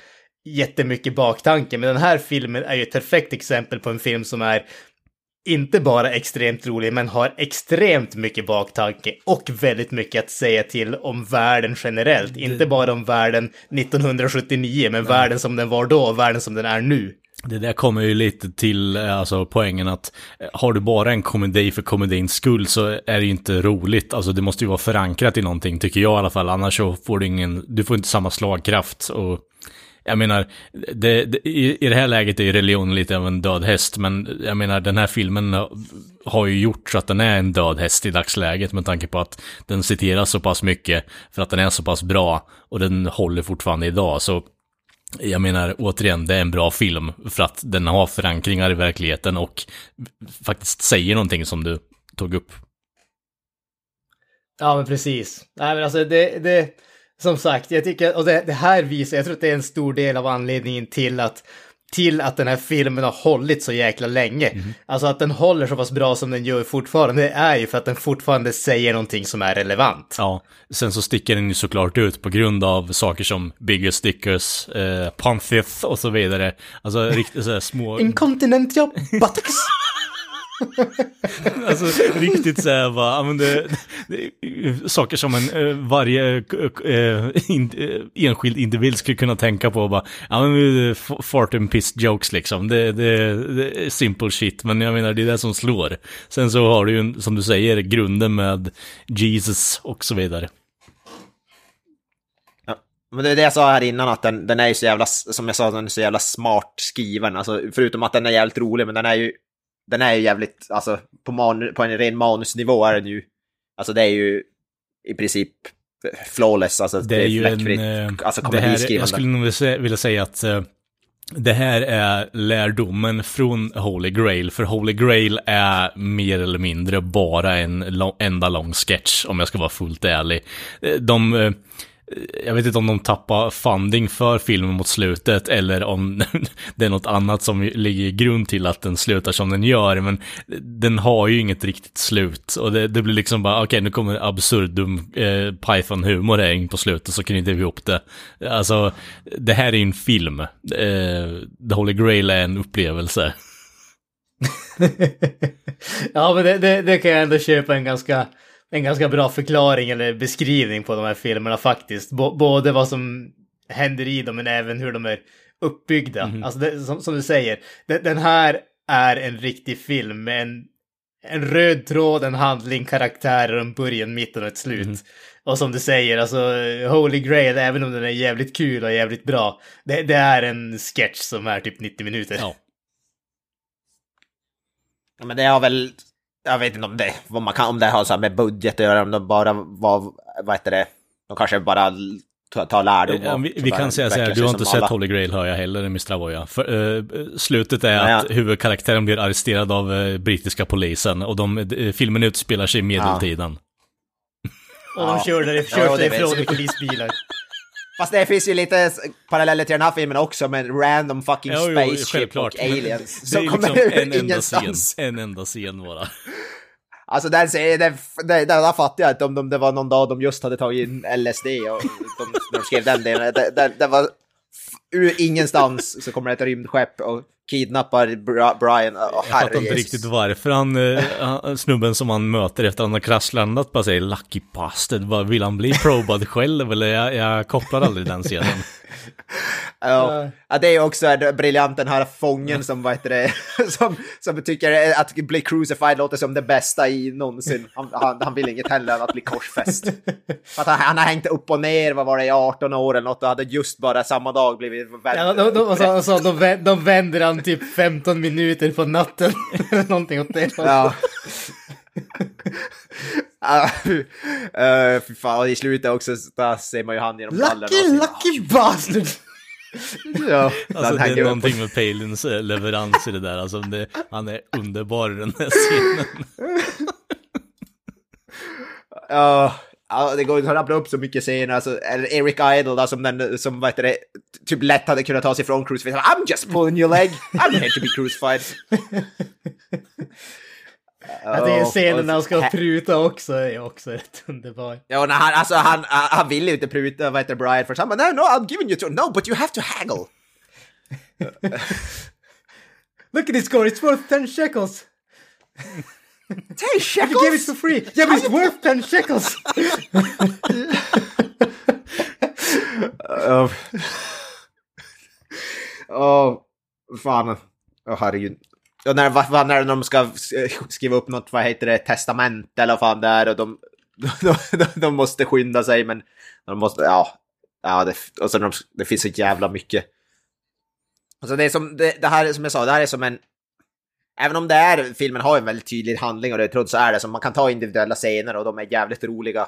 Speaker 2: jättemycket baktanke. Men den här filmen är ju ett perfekt exempel på en film som är inte bara extremt rolig, men har extremt mycket baktanke och väldigt mycket att säga till om världen generellt. Inte bara om världen 1979, men världen som den var då och världen som den är nu.
Speaker 3: Det där kommer ju lite till eh, alltså, poängen att eh, har du bara en komedi för komedins skull så är det ju inte roligt. Alltså det måste ju vara förankrat i någonting, tycker jag i alla fall. Annars så får du ingen, du får inte samma slagkraft. Och jag menar, det, det, i, i det här läget är ju religion lite av en död häst, men jag menar den här filmen har- har ju gjort så att den är en död häst i dagsläget med tanke på att den citeras så pass mycket för att den är så pass bra och den håller fortfarande idag. Så jag menar återigen, det är en bra film för att den har förankringar i verkligheten och faktiskt säger någonting som du tog upp.
Speaker 2: Ja, men precis. Nej, men alltså det, det som sagt, jag tycker, och det, det här visar, jag tror att det är en stor del av anledningen till att till att den här filmen har hållit så jäkla länge. Alltså att den håller så pass bra som den gör fortfarande, det är ju för att den fortfarande säger någonting som är relevant.
Speaker 3: Ja, sen så sticker den ju såklart ut på grund av saker som Bigger Stickers, eh, Ponthith och så vidare. Alltså riktigt så här små...
Speaker 2: Incontinentia buttocks.
Speaker 3: Alltså riktigt så här va, ja, men det, det, saker som en, eh, varje eh, eh in, eh, enskild individ skulle kunna tänka på bara, ja men fart and piss jokes liksom, det, det, det är simple shit, men jag menar det är det som slår. Sen så har du ju, som du säger, grunden med Jesus och så vidare.
Speaker 1: Men det är det jag sa här innan, att den, den är ju så jävla, som jag sa, den är så jävla smart skriven. Alltså, förutom att den är jävligt rolig, men den är ju, den är ju jävligt, alltså på, man, på en ren manusnivå är den ju, alltså det är ju i princip flawless, alltså
Speaker 3: Det är ju en...
Speaker 1: fläckfritt,
Speaker 3: eh,
Speaker 1: alltså
Speaker 3: det här,
Speaker 1: komediskrivande.
Speaker 3: jag skulle nog vilja säga, att eh, det här är lärdomen från Holy Grail, för Holy Grail är mer eller mindre bara en lo- enda lång sketch, om jag ska vara fullt ärlig. Eh, De, jag vet inte om de tappar funding för filmen mot slutet, eller om det är något annat som ligger i grund till att den slutar som den gör, men den har ju inget riktigt slut. Och det, det blir liksom bara, okej nu kommer absurdum eh, Python-humor här in på slutet, så knyter vi ihop det. Alltså, det här är ju en film. Eh, The Holy Grail är en upplevelse.
Speaker 2: ja, men det, det, det kan jag ändå köpa en ganska, en ganska bra förklaring eller beskrivning på de här filmerna faktiskt. B- både vad som händer i dem men även hur de är uppbyggda. Alltså det, som, som du säger, det, den här är en riktig film med en, en röd tråd, en handling, karaktärer, en början, mitten och ett slut. Och som du säger, alltså Holy Grail, även om den är jävligt kul och jävligt bra, det, det är en sketch som är typ 90 minuter.
Speaker 3: Ja.
Speaker 1: Men det har väl, jag vet inte om det, vad man kan, om det har så här med budget att göra, om de bara var, vad heter det, de kanske bara tar, tar lärdom.
Speaker 3: Ja, vi, vi kan säga så här, du har inte sett
Speaker 1: alla.
Speaker 3: Holy Grail hör jag heller, Mr. Avoya. För, eh, slutet är
Speaker 1: Nej,
Speaker 3: att
Speaker 1: ja.
Speaker 3: huvudkaraktären blir arresterad av eh, brittiska polisen och de, eh, filmen utspelar sig i medeltiden.
Speaker 2: Och de
Speaker 1: Ja.
Speaker 2: kör, där,
Speaker 1: Ja,
Speaker 2: i polisbilar.
Speaker 1: Fast det finns ju lite paralleller till den här filmen också med random fucking
Speaker 3: Jo, jo,
Speaker 1: spaceship
Speaker 3: självklart.
Speaker 1: och aliens.
Speaker 3: Det
Speaker 1: Som kommer
Speaker 3: liksom en enda scen,
Speaker 1: ingenstans.
Speaker 3: en enda scen bara.
Speaker 1: Alltså den det, det, där fattar jag inte om de, det var någon dag de just hade tagit in LSD och de, de skrev den delen. Det, det, det var ur ingenstans så kommer det ett rymdskepp och kidnappar Brian. Åh,
Speaker 3: Jag fattar inte riktigt varför han, eh, han- snubben som han möter efter att han har kraschlandat bara säger Lucky bastard, vad vill han bli probad själv? Eller jag, jag kopplar aldrig den scenen.
Speaker 1: Ja. ja, det är också briljant den här fången som, vad heter det, som, som tycker att bli crucified låter som det bästa i någonsin. Han, han, han vill inget hellre än att bli korsfäst. För att han, han har hängt upp och ner, vad var det, i 18 år eller något och hade just bara samma dag blivit
Speaker 2: Ja, de, de, så, så, de, de vänder han typ 15 minuter på natten. Eller någonting åt det.
Speaker 1: Ja. Uh, fy fan, och i slutet också, där ser man ju han genom brallorna.
Speaker 2: Lucky, lucky bastard!
Speaker 1: Ja,
Speaker 3: Alltså det är någonting med Palins eh, leverans i det där, alltså det, han är underbar i den här scenen.
Speaker 1: Ja, ja, det går inte att rabbla upp så mycket scener. Alltså, eller Eric Idle då, som, den, som vad heter det, typ lätt hade kunnat ta sig från crucified. I'm just pulling your leg. I'm here to be crucified.
Speaker 2: Jag tycker scenen när han ska pruta också är också rätt underbar.
Speaker 1: Ja, när han, alltså, han, han vill ju inte pruta, vad heter Brian, för han bara, no, no, I'm giving you to, no, but you have to haggle.
Speaker 2: Look at this score, it's worth 10 shekels!
Speaker 1: Ten
Speaker 2: You gave it
Speaker 1: shekels!
Speaker 2: for free! Yeah, but it's worth 10 shekels!
Speaker 1: Åh, Åh, fan. Åh, herregud. Och när, vad, vad, när de ska eh, skriva upp något, vad heter det, testament eller vad fan det är och de, de, de, måste skynda sig men de måste, ja. Ja, det, och sen de, det finns så jävla mycket. Alltså det är som, det, det här som jag sa, det här är som en Även om det är, filmen har en väldigt tydlig handling och det trots så är det som man kan ta individuella scener och de är jävligt roliga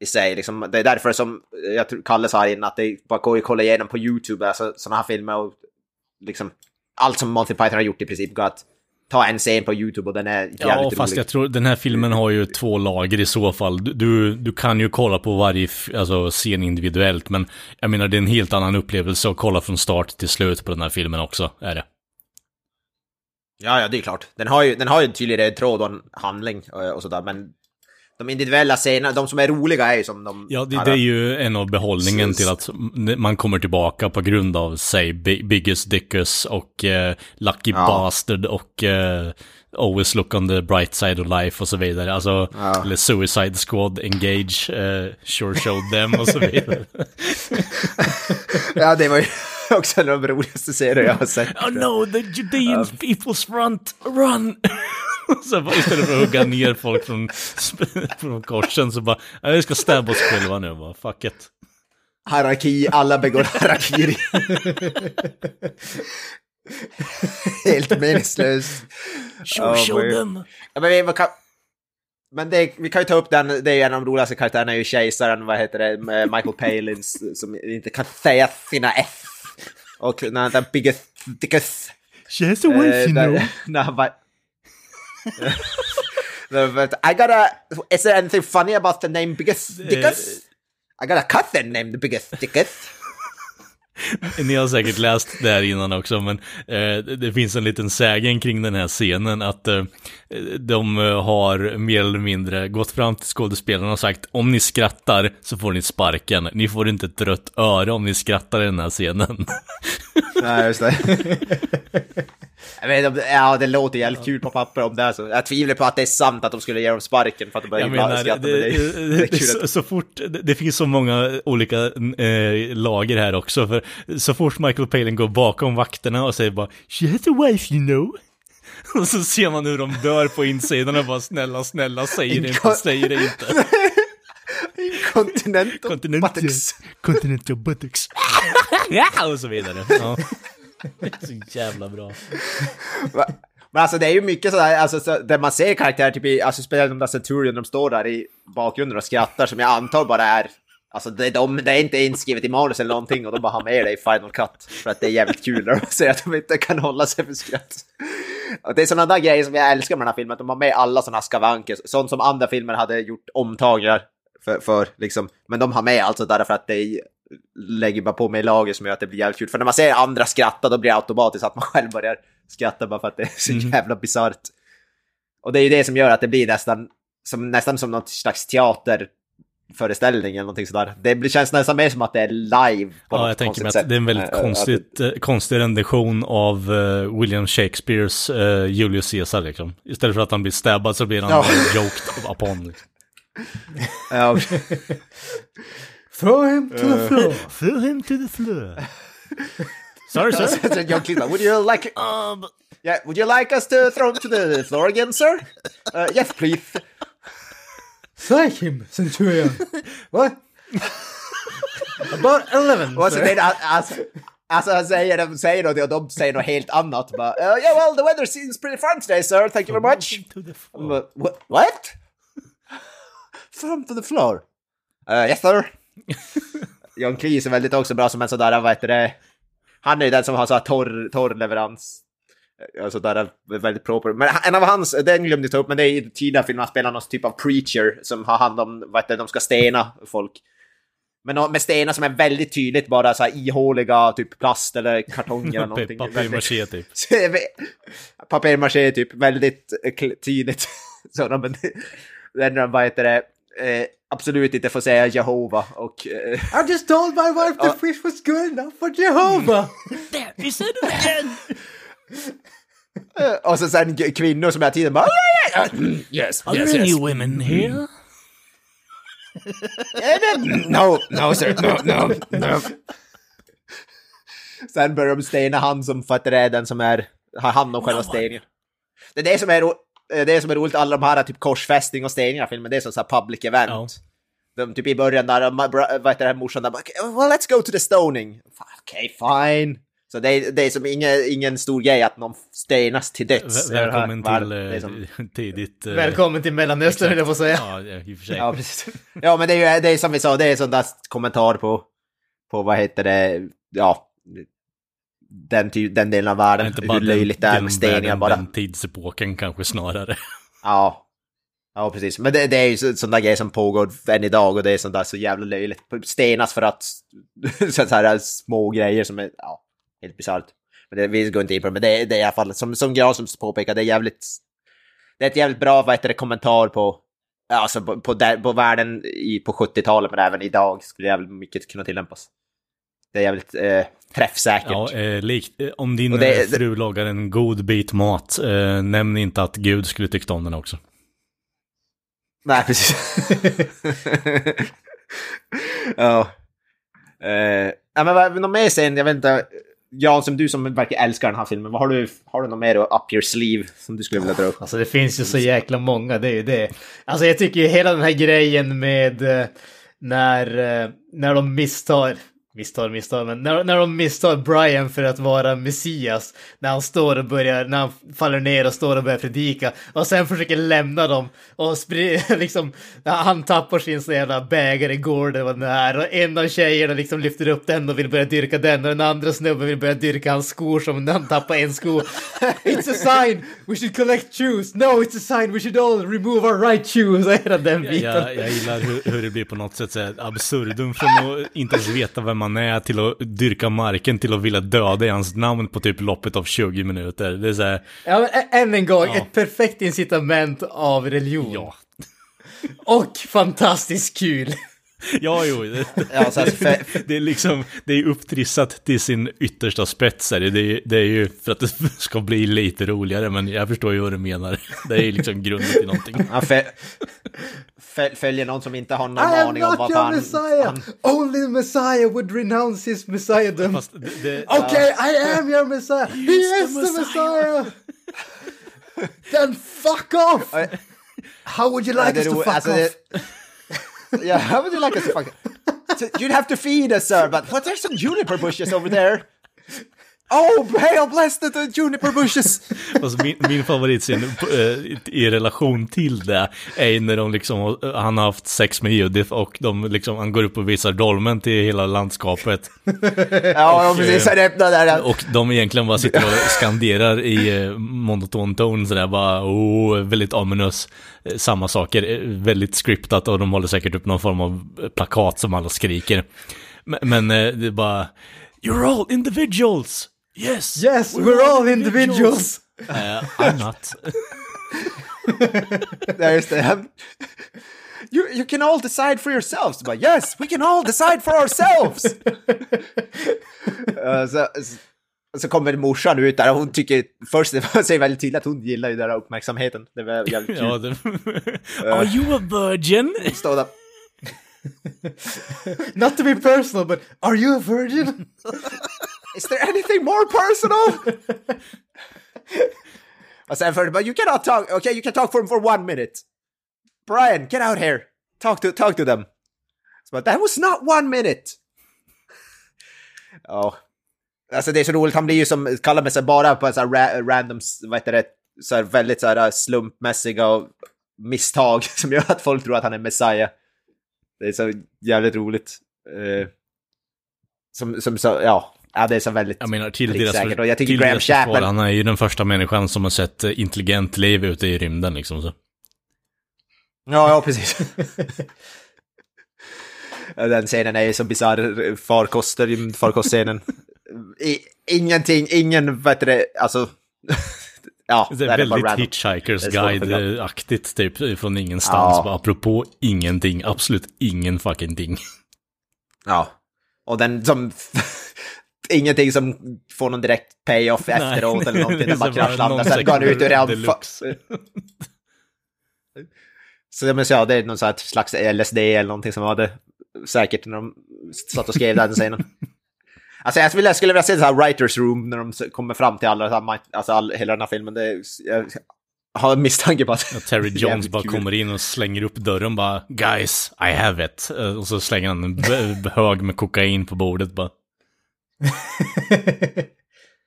Speaker 1: i sig. Liksom, det är därför som jag tror Kalle sa här innan att det bara går att kolla igenom på YouTube, alltså sådana här filmer och liksom allt som Monty Python har gjort i princip går att ta en scen på YouTube och den är jävligt
Speaker 3: Ja, fast
Speaker 1: rolig.
Speaker 3: jag tror den här filmen har ju två lager i så fall. Du- Du, kan ju kolla på varje alltså, scen individuellt, men jag menar det är en helt annan upplevelse att kolla från start till slut på den här filmen också, är det.
Speaker 1: Ja, ja, det är klart. Den har ju, den har ju en tydlig tråd och en handling och, och sådär, men de individuella scenerna, de som är roliga är ju som de...
Speaker 3: Ja, det, det är ju en av behållningen till att man kommer tillbaka på grund av, säg, Bi- Biggest Dickus och eh, Lucky
Speaker 1: Ja.
Speaker 3: Bastard och eh, Always Look on the Bright Side of Life och så vidare. Alltså,
Speaker 1: Ja.
Speaker 3: eller Suicide Squad, Engage, eh, Sure Showed Them och så vidare.
Speaker 1: Ja, det var ju också en av de roligaste serier jag har sett.
Speaker 3: Oh no, the Judean people's front, run! så bara, istället för att hugga ner folk från, från korsen så bara, "Ja, vi ska stabba oss själva nu bara, fuck it.
Speaker 1: Haraki, alla begår harakiri. Helt meningslöst.
Speaker 3: Show
Speaker 1: vad är-
Speaker 3: them!
Speaker 1: Ja, men vi, kan, men det, vi kan ju ta upp den, det är en av de roligaste karaktärerna, är ju kejsaren, vad heter det, med Michael Palins, som inte kan säga sina F. Och när biggest, dickest,
Speaker 3: She has a wife,
Speaker 1: eh,
Speaker 3: you know.
Speaker 1: när han bara... I got a, is there anything funny about the name biggest dickest? I got a cousin named biggest dickest.
Speaker 3: Ni har säkert läst det här innan också, men eh, det- det finns en liten sägen kring den här scenen att eh, de eh, har mer eller mindre gått fram till skådespelarna och sagt om ni skrattar så får ni sparken. Ni får inte ett rött öre om ni skrattar i den här scenen.
Speaker 1: Nej, just det. Om- ja, det låter jävligt kul på papper om det är så. Jag tvivlar på att det är sant att de skulle ge dem sparken för att de börjar
Speaker 3: menar,
Speaker 1: skratta.
Speaker 3: det,
Speaker 1: men det,
Speaker 3: det,
Speaker 1: det är kul
Speaker 3: så,
Speaker 1: att...
Speaker 3: så fort, det, finns så många olika eh, lager här också, för så fort Michael Palin går bakom vakterna och säger bara She has a wife you know. Och så ser man hur de dör på insidan och bara snälla, snälla, säg det inte, säg det inte.
Speaker 1: Incontinent och buttocks.
Speaker 3: continental buttocks. ja, och så vidare. Ja. Det är så jävla bra.
Speaker 1: Men alltså det är ju mycket sådär, alltså så, där man ser karaktärer, typ i, alltså speciellt de där Centurion, de står där i bakgrunden och skrattar som jag antar bara är Alltså det, är de, det är inte inskrivet i manus eller någonting och de bara har med det i Final Cut. För att det är jävligt kul när de säger att de inte kan hålla sig för skratt. Och det är sådana där grejer som jag älskar med den här filmen, att de har med alla sådana skavanker. Sånt som andra filmer hade gjort omtagningar för, för liksom. Men de har med allt sådär för att det är lägger bara på mig lager som gör att det blir jävligt kul. För när man ser andra skratta då blir det automatiskt att man själv börjar skratta bara för att det är så
Speaker 3: Mhm.
Speaker 1: jävla bisarrt. Och det är ju det som gör att det blir nästan som, nästan som något slags teaterföreställning eller någonting sådär. Det blir- känns nästan mer som att det är live på
Speaker 3: Ja,
Speaker 1: något
Speaker 3: jag tänker mig
Speaker 1: sätt.
Speaker 3: att det är en väldigt
Speaker 1: Eh,
Speaker 3: konstigt, eh, konstig rendition av eh, William Shakespeares eh, Julius Caesar liksom. Istället för att han blir stabbad så blir han
Speaker 1: Ja.
Speaker 3: ja. joked upon. Liksom.
Speaker 1: Ja,
Speaker 2: Throw him to the floor.
Speaker 3: Throw him to the floor. Sorry sir.
Speaker 1: Så John Cleese, would you like... Um, Yeah, would you like us to throw him to the floor again, sir? Uh, yes, please.
Speaker 2: Strike him, Centurion. What? About 11,
Speaker 1: Och så
Speaker 2: sir.
Speaker 1: det, är- alltså, alltså han säger, de säger något och de säger något helt annat. Bara, uh, yeah, well, the weather seems pretty fine today, sir. Thank you very much.
Speaker 3: To the floor.
Speaker 1: I'm like, What? what? Throw him to the floor. Uh, yes, sir. John Cleese är väldigt också bra som en sådär, vad heter det? Han är ju den som har så här torr, torr leverans. Ja, Sådär, väldigt proper. Men en av hans, den glömde jag ta upp, men det är i tidigare filmer han spelar någon typ av preacher som har hand om, vad heter det, de ska stena folk. Men med stenar som är väldigt tydligt bara så här ihåliga, typ plast eller kartong eller någonting.
Speaker 3: Papier-maché typ.
Speaker 1: Papier-maché typ, väldigt tydligt. Sådana, men den där, vad heter det, eh, absolut inte får säga Jehova och... Eh,
Speaker 2: I just told my wife the fish was good enough for Jehovah.
Speaker 3: There, we said it again!
Speaker 1: och så sen kvinnor som hela tiden bara... "Ja, ja, ja, mm, Yes,
Speaker 3: Are
Speaker 1: yes,
Speaker 3: there
Speaker 1: yes.
Speaker 3: any women here?
Speaker 1: No, no sir, no, no, no. Sen börjar de stena han som fattar är den som är, har hand om själva steningen. Det är det som är, eh, det som är roligt, alla de här typ korsfästning och steningar i filmen, det är som så här public event.
Speaker 3: Ja.
Speaker 1: De, typ i början där, bra- vad heter det här morsan där bara, "Okay, well let's go to the stoning. Okej, okay, fine. Så det är, det är som ingen, ingen stor grej att någon stenas till döds.
Speaker 3: Väl- Välkommen
Speaker 1: här-
Speaker 3: till
Speaker 1: det är
Speaker 3: eh,
Speaker 1: som-
Speaker 3: tidigt... eh,
Speaker 2: Välkommen till Mellanöstern, höll jag på att säga.
Speaker 3: Ja, i och för sig.
Speaker 1: Ja, precis. Ja, men det är ju det är som vi sa, det är sån där kommentar på, på vad heter det, ja, den, ty, den delen av världen,
Speaker 3: inte
Speaker 1: hur
Speaker 3: bara
Speaker 1: löjligt det är med steningar bara.
Speaker 3: den tidsepoken kanske snarare.
Speaker 1: Ja. Ja, precis. Men det, det är ju så- sån där grej som pågår än idag och det är sånt där så jävla löjligt. Stenas för att, så här små grejer som är, ja, helt bisarrt. Men det, vi går inte in på det, men det, det är i alla fall, som, som Granström påpekar, det är jävligt, det är ett jävligt bra, vad heter det, kommentar på, alltså på, på, där, på världen i, på 70-talet, men även idag skulle jävligt mycket kunna tillämpas. Det är jävligt eh, träffsäkert.
Speaker 3: Ja, eh, likt, eh, om din
Speaker 1: det-
Speaker 3: eh, fru lagar en god bit mat, eh, nämn inte att Gud skulle tyckt om den också.
Speaker 1: Nej, precis. ja. Eh, ja, men vad, något mer sen, jag vet inte. Jan, som du som verkar älska den här filmen, vad har du, har du något mer up your sleeve som du skulle vilja dra upp?
Speaker 2: Alltså det finns ju så jäkla många, det är ju det. Alltså jag tycker ju hela den här grejen med eh, när, när de misstar, misstar, misstar, men när, när de misstar Brian för att vara Messias, när han står och börjar, när han faller ner och står och börjar predika, och sen försöker lämna dem och sprider, liksom, han tappar sin sån jävla bägare i gården vad det är, och en av tjejerna liksom lyfter upp den och vill börja dyrka den, och den andra snubben vill börja dyrka hans skor som när han tappar en sko. It's a sign! We should collect shoes! No, it's a sign! We should all remove our right shoes! Och hela den biten.
Speaker 3: Jag, jag gillar hur, hur det blir på något sätt så här absurdum från att inte ens veta vem man är till att dyrka marken till att vilja döda i hans namn på typ loppet av 20 minuter. Det är så här,
Speaker 2: Ja, men än en gång,
Speaker 3: Ja.
Speaker 2: ett perfekt incitament av religion.
Speaker 3: ja.
Speaker 2: Och fantastiskt kul!
Speaker 3: Ja, jo. Det,
Speaker 1: Ja, så här, för,
Speaker 3: det är liksom, det är upptrissat till sin yttersta spets här. Det är, det är ju för att det ska bli lite roligare, men jag förstår ju vad du menar. Det är ju liksom grunden till någonting.
Speaker 1: fö, följer någon som inte har någon
Speaker 2: I am
Speaker 1: aning om
Speaker 2: not
Speaker 1: vad
Speaker 2: your
Speaker 1: fan...
Speaker 2: messiah!
Speaker 1: han-
Speaker 2: Only Messiah would renounce his messiahdom.
Speaker 3: Det,
Speaker 2: Okay, I am your messiah! He
Speaker 3: is the
Speaker 2: the messiah! Then fuck off! How would you like us to fuck
Speaker 1: alltså,
Speaker 2: off?
Speaker 1: det- Yeah, how would you like us to fuck So, You'd have to feed us, sir, but what there's some juniper bushes over there. Oh, hail blessed the juniper bushes!
Speaker 3: Alltså min, min favoritscen eh, i relation till det är när de liksom, han har haft sex med Judith och de liksom, han går upp och visar dolmen till hela landskapet.
Speaker 1: ja, precis. Han öppnar där.
Speaker 3: Och de egentligen bara sitter och skanderar i eh, monoton ton sådär bara, oh, väldigt ominous. Eh, Samma saker, eh, väldigt scriptat och de håller säkert upp någon form av plakat som alla skriker. Men, men eh, det är bara, you're all individuals! Yes!
Speaker 2: Yes, we're all individuals!
Speaker 3: Eh, I'm not.
Speaker 1: Där just det. You, you can all decide for yourselves. Bara, yes, we can all decide for ourselves! Uh, så, så kommer morsan ut där och hon tycker, först det säger väldigt tydligt att hon gillar ju den här uppmärksamheten. Det var jävligt kul.
Speaker 3: ja, det... Are you a virgin?
Speaker 1: Stå där.
Speaker 2: Not to be personal, but are you a virgin?
Speaker 1: Is there anything more personal? och sen för but you cannot talk, okay you can talk for for one minute. Brian, get out here. Talk to, talk to them. Så bara, that was not one minute. Ja. Alltså det är så roligt, han blir ju som, kallar mig sig bara på så här ra random, vad heter det, så här väldigt så här eh, slumpmässiga och misstag som gör att folk tror att han är Messiah. Det är så jävligt roligt. Uh, som, som så, ja, ja, det är så väldigt
Speaker 3: Jag menar till deras,
Speaker 1: pricksäkert. Och jag tycker
Speaker 3: till
Speaker 1: Graham Chapman...
Speaker 3: han är ju den första människan som har sett intelligent liv ute i rymden liksom. Så.
Speaker 1: Ja, ja, precis. Den scenen är ju så bisarr, farkoster, rymdfarkostscenen. I, ingenting, ingen, vad heter det, alltså... ja,
Speaker 3: Det är väldigt. Hitchhikers
Speaker 1: Det är att förklara.
Speaker 3: Guide-aktigt typ från ingenstans.
Speaker 1: Ja.
Speaker 3: Bara, apropå ingenting, absolut ingen fucking ting.
Speaker 1: Ja. Och den som... ingenting som får någon direkt payoff efteråt eller någonting. Den bara
Speaker 3: Så
Speaker 1: kraschlandar, sen går han ut ur
Speaker 3: deluxe.
Speaker 1: Så jag menar, ja, det är någon slags LSD eller någonting som var det säkert när de satt och skrev den scenen. Alltså jag skulle, jag skulle vilja se så här writers room när de kommer fram till alla, så här, alltså all, hela den här filmen. Det, jag har en misstanke på att...
Speaker 3: Och Terry Jones bara
Speaker 1: kul.
Speaker 3: kommer in och slänger upp dörren bara Guys, I have it. Eh, Och så slänger han en hög med kokain på bordet bara.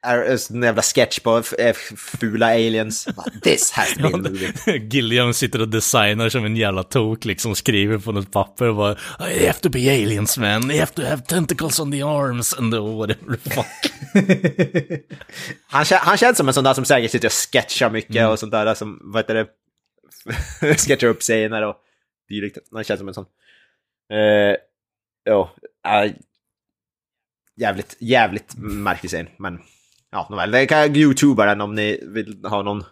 Speaker 1: en jävla sketch på f- fula aliens. This has to be a movie.
Speaker 3: Gilliam sitter och designar som en jävla tok, liksom skriver på något papper och bara I have to be aliens man, I have to have tentacles on the arms and the whatever the fuck.
Speaker 1: Han, han känns som en sån där som säkert sitter och sketchar mycket och sånt där som, vad heter det, sketchar upp scener och dylikt. Han känns som en sån. Uh, ja, äh, jävligt, jävligt märklig scen, men ja, nåväl. Det kan youtuba den om ni vill ha någon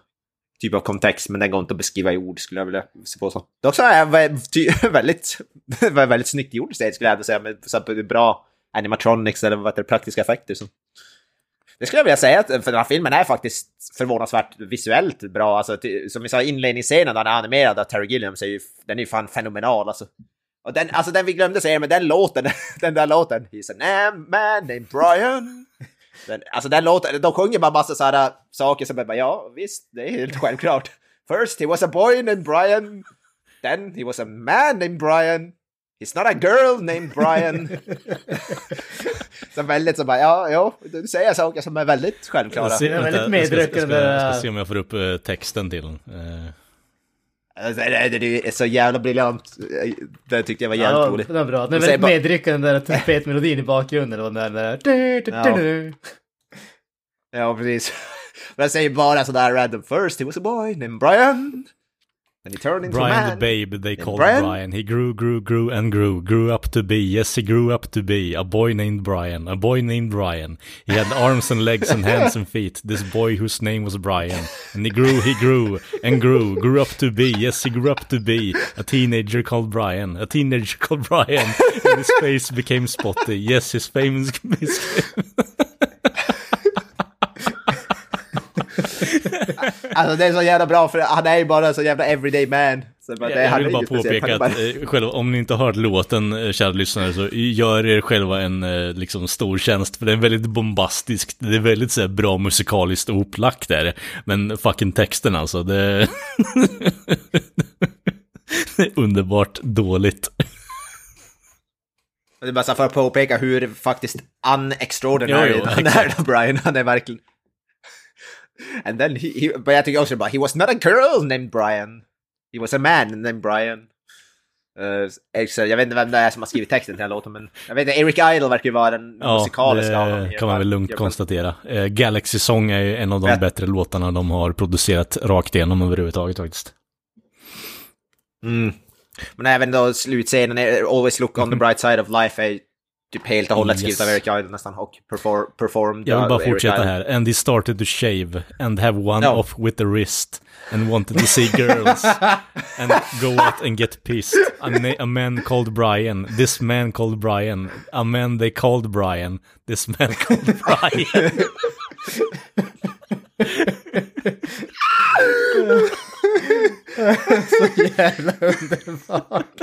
Speaker 1: typ av kontext, men den går inte att beskriva i ord skulle jag vilja se på så. Det också eh, är väldigt, väldigt, väldigt snyggt gjord scen skulle jag ändå säga, med bra animatronics eller vad heter det, praktiska effekter. Så. Det skulle jag vilja säga, eh, för den här filmen är faktiskt förvånansvärt visuellt bra. Alltså, som vi sa, inledningsscenen där den är animerad av Terry Gilliams är ju, den är ju fan fenomenal alltså. Och den, alltså den vi glömde säga, men den låten, den där låten, He's a man named Brian. Den, alltså den låten, de sjunger bara massa sådana saker som är bara, ja visst, det är helt självklart. First he was a boy named Brian, then he was a man named Brian. He's not a girl named Brian. så väldigt så bara, ja, ja, du säger saker som är väldigt självklara.
Speaker 3: Jag ser-
Speaker 2: är väldigt
Speaker 3: vänta, jag ska-
Speaker 2: medryckande.
Speaker 3: Jag ska, jag ska se om jag får upp eh, texten till den. Eh,
Speaker 1: Alltså, det, är så jävla briljant. Det tyckte jag var jävligt
Speaker 2: Ja,
Speaker 1: roligt.
Speaker 2: den är bra. Den är väldigt
Speaker 1: bara-
Speaker 2: medryckande den där trumpetmelodin i bakgrunden. Och den där... Du.
Speaker 1: Ja, precis. Men jag säger bara sådär random. First he was a boy named Brian. Then he turned into
Speaker 3: Brian
Speaker 1: man.
Speaker 3: the babe they called
Speaker 1: Brian?
Speaker 3: Brian. He grew, grew, grew and grew. Grew up to be. Yes, he grew up to be. A boy named Brian. A boy named Brian. He had arms and legs and hands and feet. This boy whose name was Brian. And he grew, he grew and grew. Grew up to be. Yes, he grew up to be. A teenager called Brian. A teenager called Brian. And his face became spotty. Yes, his famous...
Speaker 1: Alltså det är så jävla bra för han är ju bara så jävla everyday man. Så bara, det,
Speaker 3: Jag vill bara påpeka att
Speaker 1: bara-
Speaker 3: eh, själva, om ni inte har hört låten, eh, kära lyssnare, så gör er själva en eh, liksom stor tjänst, för det är väldigt bombastiskt, det är väldigt så här, bra musikaliskt upplagt där. Men fucking texten alltså, det, det är underbart dåligt.
Speaker 1: Det är bara för att påpeka hur faktiskt unextraordinary
Speaker 3: Jo, jo,
Speaker 1: han är Brian. Han är verkligen... And then he, he, but jag tycker också bara, he was not a girl named Brian. He was a man named Brian. Uh, så jag vet inte vem det är som har skrivit texten till den här låten, men jag vet inte, Eric Idle verkar ju vara den
Speaker 3: Ja,
Speaker 1: musikaliska
Speaker 3: det kan man väl lugnt konstatera. Eh, Galaxy Song är ju en av de
Speaker 1: Ja.
Speaker 3: bättre låtarna de har producerat rakt igenom överhuvudtaget faktiskt.
Speaker 1: Mm. Men även då slutscenen, är Always look on the bright side of life, är typ helt och hållet
Speaker 3: Yes.
Speaker 1: skrivet av Eric Idle nästan, och perfor performed
Speaker 3: Jag vill bara fortsätta här. And he started to shave and have one
Speaker 1: Ja.
Speaker 3: off with the wrist and wanted to see girls and go out and get pissed. A, a man called Brian. This man called Brian. A man they called Brian. This man called Brian.
Speaker 2: Så jävla underbart.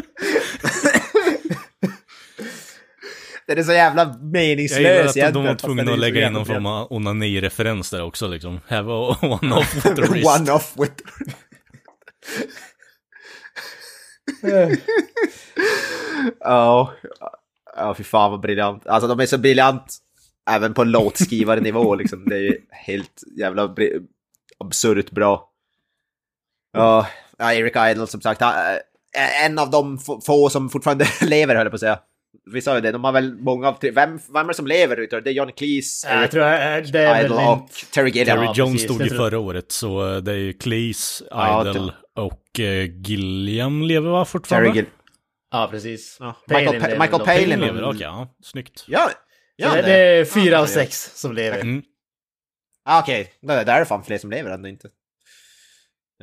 Speaker 1: Det är så jävla
Speaker 3: Jag gillar
Speaker 1: meningslös
Speaker 3: att de var tvungna
Speaker 1: den
Speaker 3: att lägga in någon form av onani-referens där också liksom. Have a one off with the wrist.
Speaker 1: One off with... Ja, ja fy fan vad briljant. Alltså de är så briljant även på låtskrivarnivå liksom. Det är ju helt jävla absurt bra. Ja, ja, Eric Idle som sagt, är en av de få- få som fortfarande lever höll jag på att säga. Vi sa ju det, de har väl många av... Vem, vem är det som lever utav det? Är Johnny Cleese,
Speaker 2: Jag tror jag, det är
Speaker 1: Idle och
Speaker 2: inte...
Speaker 1: Terry Gilliam.
Speaker 3: Terry Jones
Speaker 2: precis,
Speaker 3: stod
Speaker 2: det
Speaker 3: ju förra året, så eh, det är ju Cleese,
Speaker 1: Ja,
Speaker 3: Idle
Speaker 1: det-
Speaker 3: och eh, Gilliam lever va fortfarande?
Speaker 1: Terry Gill...
Speaker 2: Ja, precis.
Speaker 1: Ja.
Speaker 2: Palin
Speaker 1: Michael, Pa-
Speaker 2: lever
Speaker 1: Michael. Palin
Speaker 3: Palin lever, okej, ja, snyggt.
Speaker 1: Ja, ja
Speaker 2: det,
Speaker 1: det-
Speaker 2: är fyra av
Speaker 1: Ja,
Speaker 2: sex som lever.
Speaker 3: Mm.
Speaker 1: Ah, Okej, okay. där är det fan fler som lever ändå inte.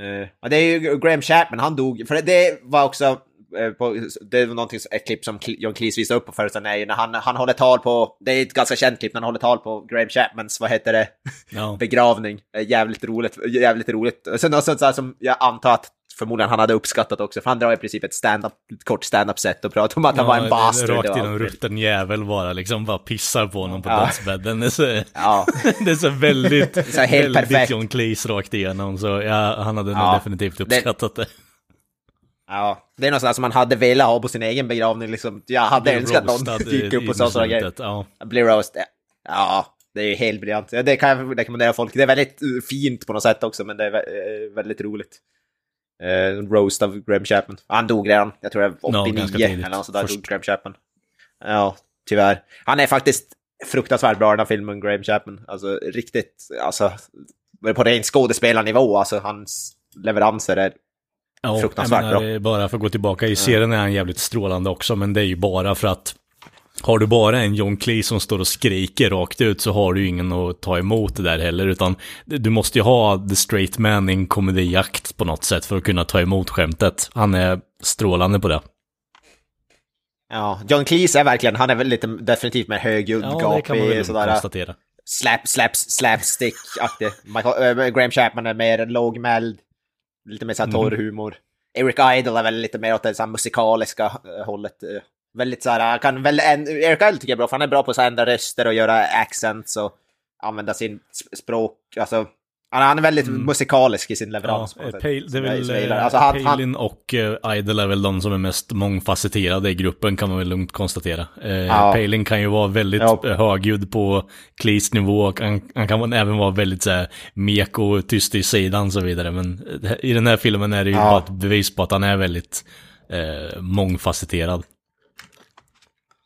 Speaker 1: Uh, det är ju Graham Chapman, han dog. För det var också... eh, på, det var någonting, ett klipp som John Cleese visade upp på ju när han, han håller tal på... Det är ett ganska känt klipp när han håller tal på Graham Chapmans, vad heter det,
Speaker 3: Ja.
Speaker 1: begravning. Eh, Jävligt roligt, jävligt roligt. Sen något sånt så här som jag antar att förmodligen han hade uppskattat också, för han drar i princip ett stand-up, ett kort stand-up set och pratar om att han var en bastard.
Speaker 3: Rakt
Speaker 1: och
Speaker 3: genom rutten jävel bara, liksom bara pissar på honom på
Speaker 1: Ja.
Speaker 3: dödsbädden. Det är så,
Speaker 1: Ja,
Speaker 3: det är så väldigt,
Speaker 1: så helt
Speaker 3: väldigt
Speaker 1: perfekt.
Speaker 3: John Cleese rakt igenom. Så ja, han hade nog
Speaker 1: Ja.
Speaker 3: definitivt uppskattat det.
Speaker 1: Ja. Det är något sånt som man hade velat ha på sin egen begravning liksom. Jag hade önskat någon
Speaker 3: roastad
Speaker 1: gick upp och sa sådana grejer.
Speaker 3: Ja.
Speaker 1: Blir roast. Ja, det är ju helt briljant. Ja, Det kan jag rekommendera folk. Det är väldigt eh, fint på något sätt också, men det är eh, väldigt roligt. Uh, roast av Graham Chapman. Han dog redan, jag tror det var
Speaker 3: Ja,
Speaker 1: 89
Speaker 3: ganska tidigt.
Speaker 1: eller något sådär,
Speaker 3: Först.
Speaker 1: dog Graham Chapman. Ja, tyvärr. Han är faktiskt fruktansvärt bra den här filmen, Graham Chapman. Alltså riktigt, alltså på ren skådespelarnivå, alltså hans leveranser är
Speaker 3: Ja,
Speaker 1: Fruktansvärt
Speaker 3: menar, Bara för att gå tillbaka, i serien är han jävligt strålande också, men det är ju bara för att har du bara en John Cleese som står och skriker rakt ut så har du ju ingen att ta emot det där heller, utan du måste ju ha the straight man i en komedijakt på något sätt för att kunna ta emot skämtet. Han är strålande på det.
Speaker 1: Ja, John Cleese är verkligen, han är väl lite definitivt mer högljudd,
Speaker 3: Ja,
Speaker 1: gapig, sådär.
Speaker 3: konstatera.
Speaker 1: slap, slaps, slapstick-aktig. Äh, Graham Chapman är mer lågmäld, lite mer såhär torr
Speaker 3: Mhm.
Speaker 1: humor. Eric Idle är väl lite mer åt det såhär musikaliska äh, hållet. äh, Väldigt såhär, kan väl, Eric Idle tycker jag är bra, för han är bra på att ändra röster och göra accents och använda sin sp- språk, alltså. Han, är väldigt musikalisk i sin
Speaker 3: Mm. Ja,
Speaker 1: leverans. på
Speaker 3: eh, Pale, det är
Speaker 1: jag-
Speaker 3: väl
Speaker 1: jag
Speaker 3: eh,
Speaker 1: Alltså, han,
Speaker 3: Palin och uh, Idol är väl de som är mest mångfacetterade i gruppen kan man väl lugnt konstatera. Uh,
Speaker 1: Ja.
Speaker 3: Palin kan ju vara väldigt
Speaker 1: Ja.
Speaker 3: eh, högljudd på Cleese nivå och han, han kan även vara väldigt så här, mek och tyst i sidan och så vidare. Men eh, i den här filmen är det ju
Speaker 1: Ja.
Speaker 3: bara ett bevis på att han är väldigt eh, mångfacetterad.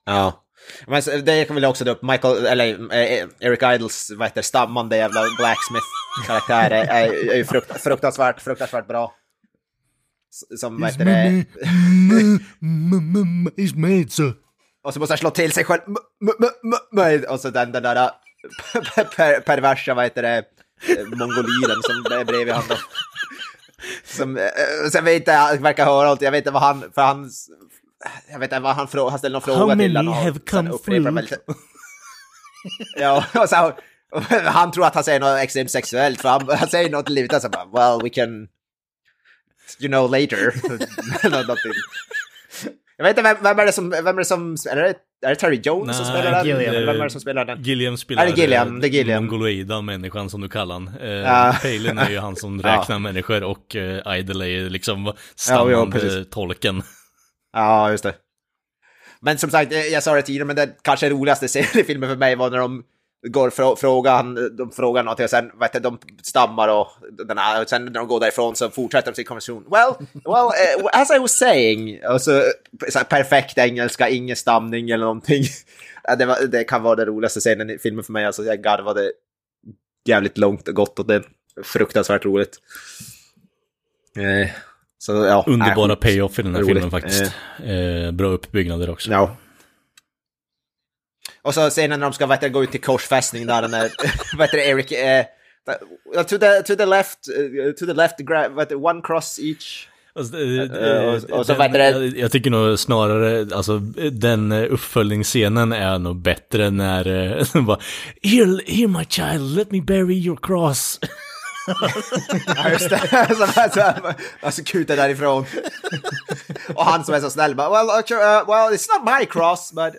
Speaker 1: Ja. Men det kan väl också ta upp Michael, eller eh, Eric Idles, vad heter stammande jävla blacksmith-karaktär är, är, är ju frukt, fruktansvärt, fruktansvärt bra. Som, vad heter det,
Speaker 3: Is made so.
Speaker 1: och så måste han slå till sig själv, och så den, den där äh, per, perversa, vad heter det, mongoliren som är bredvid honom. Som, eh, sen vet inte, han verkar höra allt, jag vet inte vad han, för han, jag vet inte vad han frågar, han ställer någon fråga
Speaker 3: How
Speaker 1: till
Speaker 3: many
Speaker 1: honom. och
Speaker 3: have
Speaker 1: sen
Speaker 3: come through?
Speaker 1: Ja, och så, han tror att han säger något extremt sexuellt, för han, han säger något livet så bara, well we can, you know later. Nå- någonting. Jag vet inte, vem, vem är det som, vem är det som, är det, är det Terry Jones som
Speaker 3: Nej,
Speaker 1: spelar den?
Speaker 2: Gilliam.
Speaker 1: Eller Vem är det som spelar den?
Speaker 3: Gilliam spelar
Speaker 1: Är det Gilliam? Det är Gilliam.
Speaker 3: mongoloida människan som du kallar han. Eh,
Speaker 1: Ja.
Speaker 3: Palin är ju han som
Speaker 1: Ja.
Speaker 3: räknar människor och eh, Idol är ju liksom
Speaker 1: ja,
Speaker 3: stammande
Speaker 1: precis.
Speaker 3: tolken.
Speaker 1: Ja, just det. Men som sagt, eh, jag sa det tidigare, men den kanske roligaste scenen i filmen för mig var när de går frå frågan, de frågar någonting och sen vet du, de stammar och, den här, och sen när de går därifrån så fortsätter de sin konversation. Well, well, uh, as I was saying, och så, så här, perfekt engelska, ingen stamning eller någonting. Det, var, det kan vara den roligaste scenen i filmen för mig, alltså jag garvade jävligt långt och gott och det är fruktansvärt roligt. Eh, så, ja,
Speaker 3: Underbara
Speaker 1: nej,
Speaker 3: payoff i den här
Speaker 1: roligt.
Speaker 3: filmen faktiskt. Eh, bra uppbyggnader också.
Speaker 1: Ja. Och så scenen när de ska vet du, gå ut till korsfästning där den är, vet du, Eric, eh, to, the, to the left, eh, to the left, vet du, one cross each.
Speaker 3: Alltså,
Speaker 1: Eh,
Speaker 3: eh,
Speaker 1: och- och så
Speaker 3: den-
Speaker 1: det?
Speaker 3: jag, tycker nog snarare, alltså den eh, uppföljningsscenen är nog bättre när eh, de bara here, here my child, let me bury your cross.
Speaker 1: Ja, just det. så, så, alltså kutar därifrån. och han som är så snäll bara, well, okay, uh, well, it's not my cross, but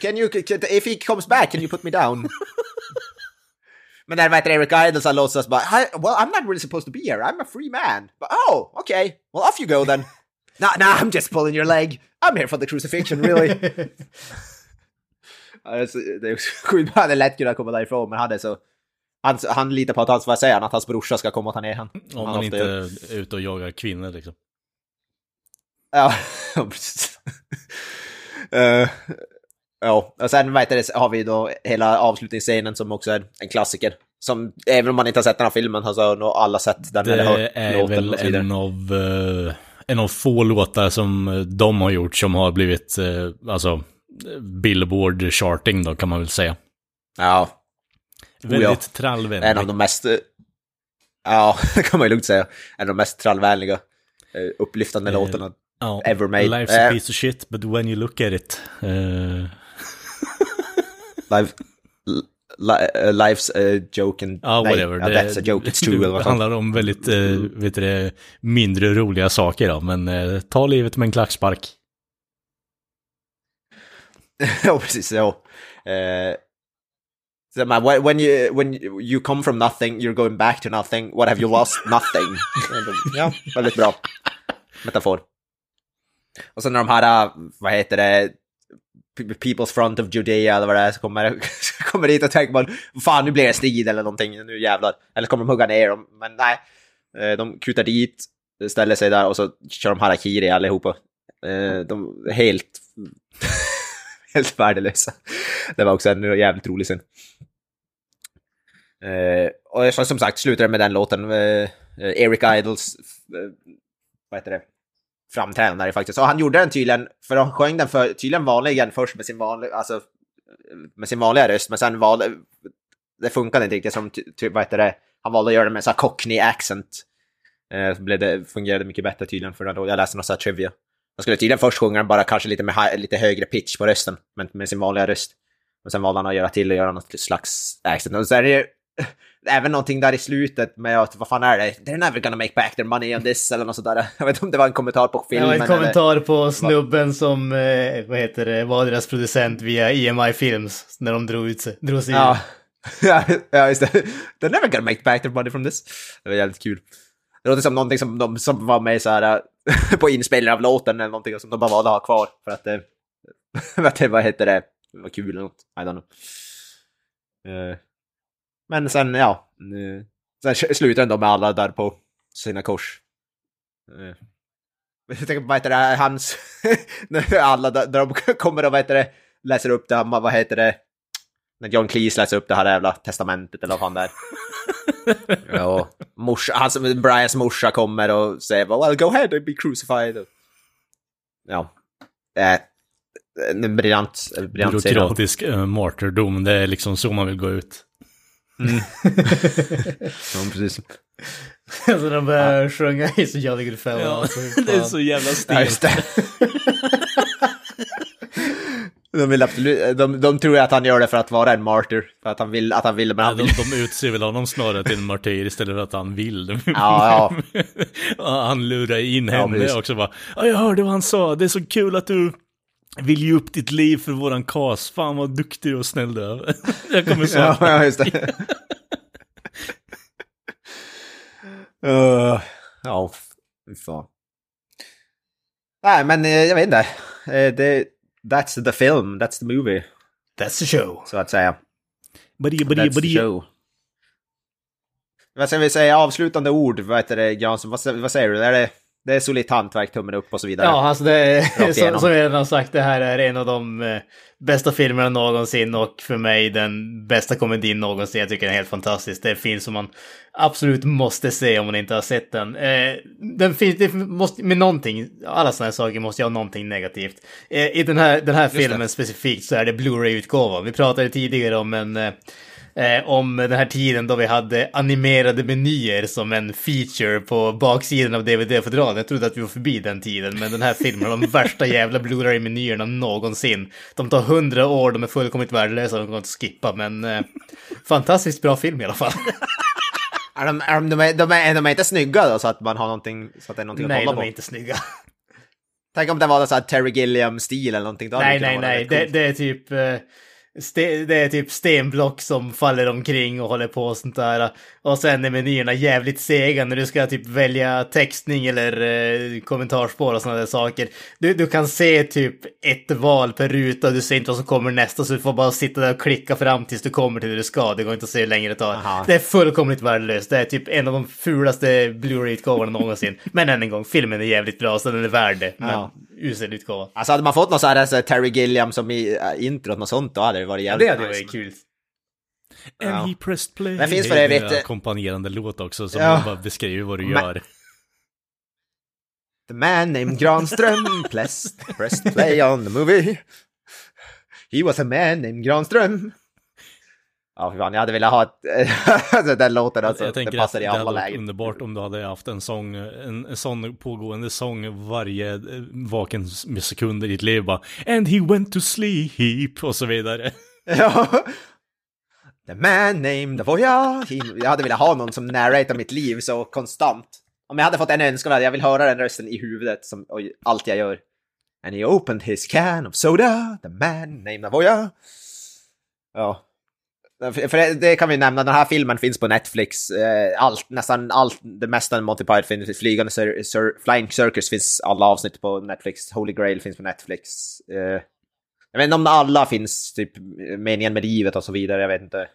Speaker 1: can you, can, if he comes back, can you put me down? Men där vet Eric Idles har låtsas bara, "Hi, well, I'm not really supposed to be here, I'm a free man. But, oh, okay, well, off you go then. no, no, I'm just pulling your leg. I'm here for the crucifixion, really. alltså, det är sjukt, han hade lätt kunnat komma därifrån, men han är så... Han, han litar på att hans, vad säger han, att hans brorsa ska komma och ta ner han.
Speaker 3: Om man inte är ute och jagar kvinnor liksom.
Speaker 1: Ja, precis. Eh, ja, och sen vet jag, har vi då hela avslutningsscenen som också är en klassiker. Som, även om man inte har sett den här filmen, så har nog alla sett den hört
Speaker 3: Det är väl en av, eh, en av få låtar som eh, de har gjort som har blivit, eh, alltså, Billboard charting då kan man väl säga.
Speaker 1: Ja,
Speaker 3: Väldigt trallvänlig.
Speaker 1: en av de mest... eh, Ja, det kan man ju lugnt säga. En av de mest trallvänliga, upplyftande låtarna.
Speaker 3: Ja,
Speaker 1: ever made.
Speaker 3: Life's a piece of shit, but when you look at it.
Speaker 1: Life, li, eh, life's a joke and...
Speaker 3: Ja,
Speaker 1: nej,
Speaker 3: whatever.
Speaker 1: ja, that's a joke, it's true.
Speaker 3: Det handlar om väldigt, eh, vet du det, mindre roliga saker då, men eh, ta livet med en klackspark.
Speaker 1: ja, precis. Ja. Eh, så man, when- you, when you come from nothing, you're going back to nothing. What have you lost? Nothing. ja, väldigt bra metafor. Och sen när de här, vad heter det, People's Front of Judea eller vad det är, så kommer, kommer dit och tänker man, fan nu blir det strid eller någonting, nu jävlar. Eller kommer de hugga ner dem, men nej. Eh, de kutar dit, ställer sig där och så kör de harakiri allihopa. Eh, de är helt, helt värdelösa. Det var också en jävligt rolig scen. Eh, och som sagt slutar det med den låten. Eric Idles, vad heter det, framträdande faktiskt. Och han gjorde den tydligen, för han sjöng den för, tydligen vanligen först med sin vanliga, alltså med sin vanliga röst, men sen valde, det funkade inte riktigt som, typ, vad heter det, han valde att göra det med en sån här cockney accent. Eh, så blev det, fungerade mycket bättre tydligen för då, jag läste någon sån här trivia. Han skulle tydligen först sjunga den bara kanske lite med lite högre pitch på rösten, men med sin vanliga röst. Och sen valde han att göra till och göra något slags accent. Och så är det ju även någonting där i slutet med att, vad fan är det? They're never gonna make back their money on this eller något sådär. Jag vet inte om det var en kommentar på
Speaker 2: Det
Speaker 1: filmen.
Speaker 2: var en
Speaker 1: eller-
Speaker 2: kommentar på snubben som, eh, vad heter det, var deras producent via EMI Films när de drog ut sig, drog sig
Speaker 1: Ja. ja, just det. They're never gonna make back their money from this. Det var jävligt kul. Det låter som någonting som de som var med så här äh, på inspelningen av låten eller någonting som de bara valde att ha kvar för att det, att det vad heter det, det var kul eller något. I don't know. Eh, Men sen, ja. Sen slutar den då med alla där på sina kors. Eh, Jag tänker på, vad heter det, hans... alla där, de kommer och vad heter det, läser upp det, vad heter det, när John Cleese läser upp det här jävla testamentet eller vad fan det är. ja, morsa, hans, Brians morsa kommer och säger well go ahead and be crucified. Ja. Eh, en briljant, briljant.
Speaker 3: Byråkratisk uh, martyrdom, det är liksom så man vill gå ut.
Speaker 1: Ja, precis.
Speaker 2: alltså de börjar sjunga i så Jolly Good Fellow. alltså,
Speaker 3: det är så jävla
Speaker 1: Ja,
Speaker 3: stelt.
Speaker 1: det. De, vill absolut, de, de tror att han gör det för att vara en martyr. För att han vill, att han vill, men han
Speaker 3: de,
Speaker 1: vill...
Speaker 3: de utser väl honom snarare till en martyr istället för att han vill.
Speaker 1: Ja,
Speaker 3: Ja, han lurar in
Speaker 1: Ja,
Speaker 3: henne
Speaker 1: precis.
Speaker 3: också bara. Ja, jag hörde vad han sa. Det är så kul att du vill ge upp ditt liv för våran kas. Fan vad duktig och snäll du är. Jag kommer
Speaker 1: ja,
Speaker 3: sakna.
Speaker 1: ja, just det. Uh, ja, fy fan. Nej, men eh, jag vet inte. eh, det, that's the film, that's the movie,
Speaker 2: That's the show.
Speaker 1: så att säga.
Speaker 3: Buddy, buddy,
Speaker 1: That's the
Speaker 3: buddy.
Speaker 1: show. Vad ska vi säga, avslutande ord, vad heter det, Jansson, vad, vad säger du? Är det, det är solitt hantverk, tummen upp och så vidare?
Speaker 2: Ja, alltså det som, som jag redan har sagt, det här är en av de eh, bästa filmerna någonsin och för mig den bästa komedin någonsin. Jag tycker den är helt fantastisk. Det är en film som man absolut måste se om man inte har sett den. Eh, den finns, det måste, med någonting, alla sådana här saker måste ju ha någonting negativt. Eh, I den här, den här filmen
Speaker 1: det.
Speaker 2: specifikt så är det Blu-ray-utgåvan. Vi pratade tidigare om en eh, Eh, om den här tiden då vi hade animerade menyer som en feature på baksidan av DVD-fodralen. Jag trodde att vi var förbi den tiden, men den här filmen har de värsta jävla Blu-ray-menyerna någonsin. De tar hundra år, de är fullkomligt värdelösa, de går inte att skippa, men eh, fantastiskt bra film i alla fall.
Speaker 1: Är de, är de, de, är, de, är, de är inte snygga då, så att man har någonting, så att det är någonting
Speaker 2: Nej,
Speaker 1: att
Speaker 2: de
Speaker 1: hålla
Speaker 2: är
Speaker 1: på?
Speaker 2: inte snygga.
Speaker 1: Tänk om det var så här Terry Gilliam-stil eller någonting. då
Speaker 2: Nej, nej, nej, det, det är typ... Ste, det är typ stenblock som faller omkring och håller på och sånt där. Och sen är menyerna jävligt sega när du ska typ välja textning eller eh, kommentarspår och sådana där saker. Du, du kan se typ ett val per ruta och du ser inte vad som kommer nästa så du får bara sitta där och klicka fram tills du kommer till det du ska. Det går inte att se hur länge det tar.
Speaker 1: Aha.
Speaker 2: Det är fullkomligt värdelöst. Det är typ en av de fulaste Blu-ray-utgåvorna någonsin. Men än en gång, filmen är jävligt bra så den är värd det. Men
Speaker 1: Ja.
Speaker 2: Usel utgåva.
Speaker 1: Alltså hade man fått någon så här, så här Terry Gilliam som i äh, introt, något sånt, då hade det varit
Speaker 2: Det
Speaker 1: jävligt
Speaker 2: hade
Speaker 1: nice.
Speaker 2: varit kul.
Speaker 3: And
Speaker 1: Ja.
Speaker 3: he pressed play.
Speaker 1: Men finns för
Speaker 3: Det
Speaker 1: övrigt,
Speaker 3: en ackompanjerande låt också som
Speaker 1: Ja.
Speaker 3: bara beskriver vad du
Speaker 1: Men-
Speaker 3: gör.
Speaker 1: The man named Granström pressed, pressed play on the movie. He was a man named Granström. Ja, fy fan, jag hade velat ha ett... den låten alltså,
Speaker 3: jag
Speaker 1: det
Speaker 3: tänker
Speaker 1: passar i
Speaker 3: det
Speaker 1: alla
Speaker 3: hade varit
Speaker 1: lägen.
Speaker 3: underbart om du hade haft en sång, en, en sån pågående sång varje eh, vaken sekund i ditt liv bara And he went to sleep och så vidare.
Speaker 1: Ja. The man named Voya. Jag hade velat ha någon som narratar mitt liv så konstant. Om jag hade fått en önskan hade jag vill höra den rösten i huvudet som och allt jag gör. And he opened his can of soda, the man named Voya. Ja. För det, det kan vi nämna, den här filmen finns på Netflix. Eh, Allt, nästan allt, det mesta Monty Python finns, Flygande Cir- Cir- Flying Circus finns alla avsnitt på Netflix. Holy Grail finns på Netflix. Eh, jag vet inte om alla finns, typ meningen med livet och så vidare, jag vet inte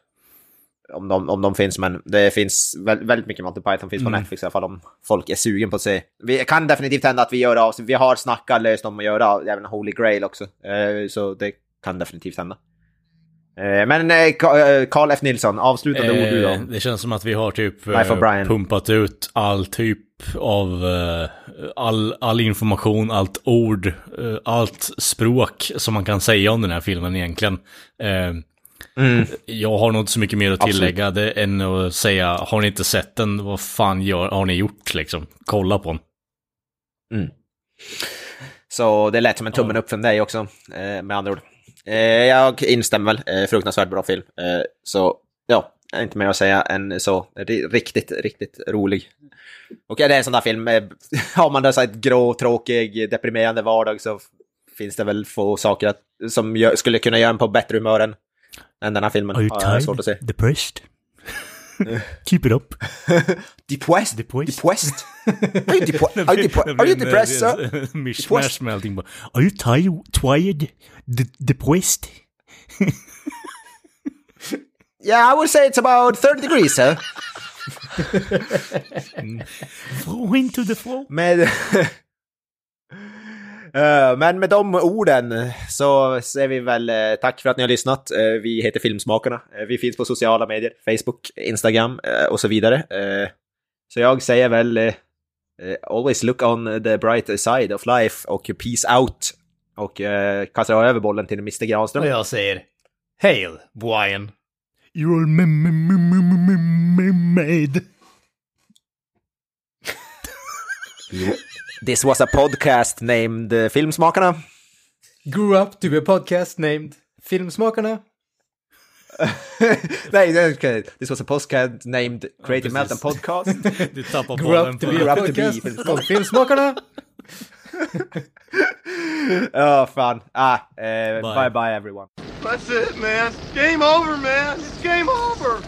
Speaker 1: om de, om de finns, men det finns vä- väldigt mycket Monty Python finns på
Speaker 3: Mm.
Speaker 1: Netflix i alla fall om folk är sugen på att se. Vi kan definitivt hända att vi gör av, vi har snackat löst om att göra även Holy Grail också, eh, så det kan definitivt hända. Eh, men eh, eh, Carl F. Nilsson, avslutande ord du
Speaker 3: Eh,
Speaker 1: då?
Speaker 3: det känns som att vi har typ eh, pumpat ut all typ av eh, all, all information, allt ord, eh, allt språk som man kan säga om den här filmen egentligen. Eh,
Speaker 1: Mm.
Speaker 3: Jag har nog inte så mycket mer att
Speaker 1: Absolut.
Speaker 3: tillägga det än att säga, har ni inte sett den, vad fan gör, har ni gjort liksom? Kolla på den.
Speaker 1: Mm. Så det lät som en tummen upp från dig också, eh, med andra ord. Eh, jag instämmer väl, eh, fruktansvärt bra film. Eh, så ja, inte mer att säga än så. Ri- Riktigt, riktigt rolig. Och det är en sån där film, har man då så här ett grå, tråkig, deprimerande vardag så finns det väl få saker att, som skulle kunna göra en på bättre humör än, än den här filmen.
Speaker 3: Are you tired?
Speaker 1: svårt att se.
Speaker 3: Depressed? Keep it up.
Speaker 1: Depressed?
Speaker 3: Depressed?
Speaker 1: Depressed? Are you, depo- are you, depo- are you depressed, sir?
Speaker 3: Allting bara. Are you tired? Tired? De- depressed?
Speaker 1: Yeah, I would say it's about 30 degrees, sir.
Speaker 3: Throw into the floor.
Speaker 1: Med... Eh, Men med de orden så säger vi väl eh, tack för att ni har lyssnat. Eh, Vi heter Filmsmakarna. Vi finns på sociala medier, Facebook, Instagram och så vidare. Så jag säger väl always look on the bright side of life och peace out. Och kastar över bollen till Mr Granström.
Speaker 2: Och jag säger Hail, Brian.
Speaker 3: You're made.
Speaker 1: This was a podcast named eh, Filmsmakarna.
Speaker 2: Grew up to be a podcast named Filmsmakarna.
Speaker 1: Nej, det är okej. this was a podcast named Creative
Speaker 3: precis.
Speaker 1: Meltdown Podcast.
Speaker 3: Du tappar
Speaker 2: Grew up to be a
Speaker 1: up to be
Speaker 2: podcast
Speaker 1: Filmsmakarna.
Speaker 2: called Filmsmakarna.
Speaker 1: Ja, fan. Ah, eh, bye.
Speaker 3: Bye.
Speaker 1: bye everyone.
Speaker 4: That's it, man. Game over, man. It's game over.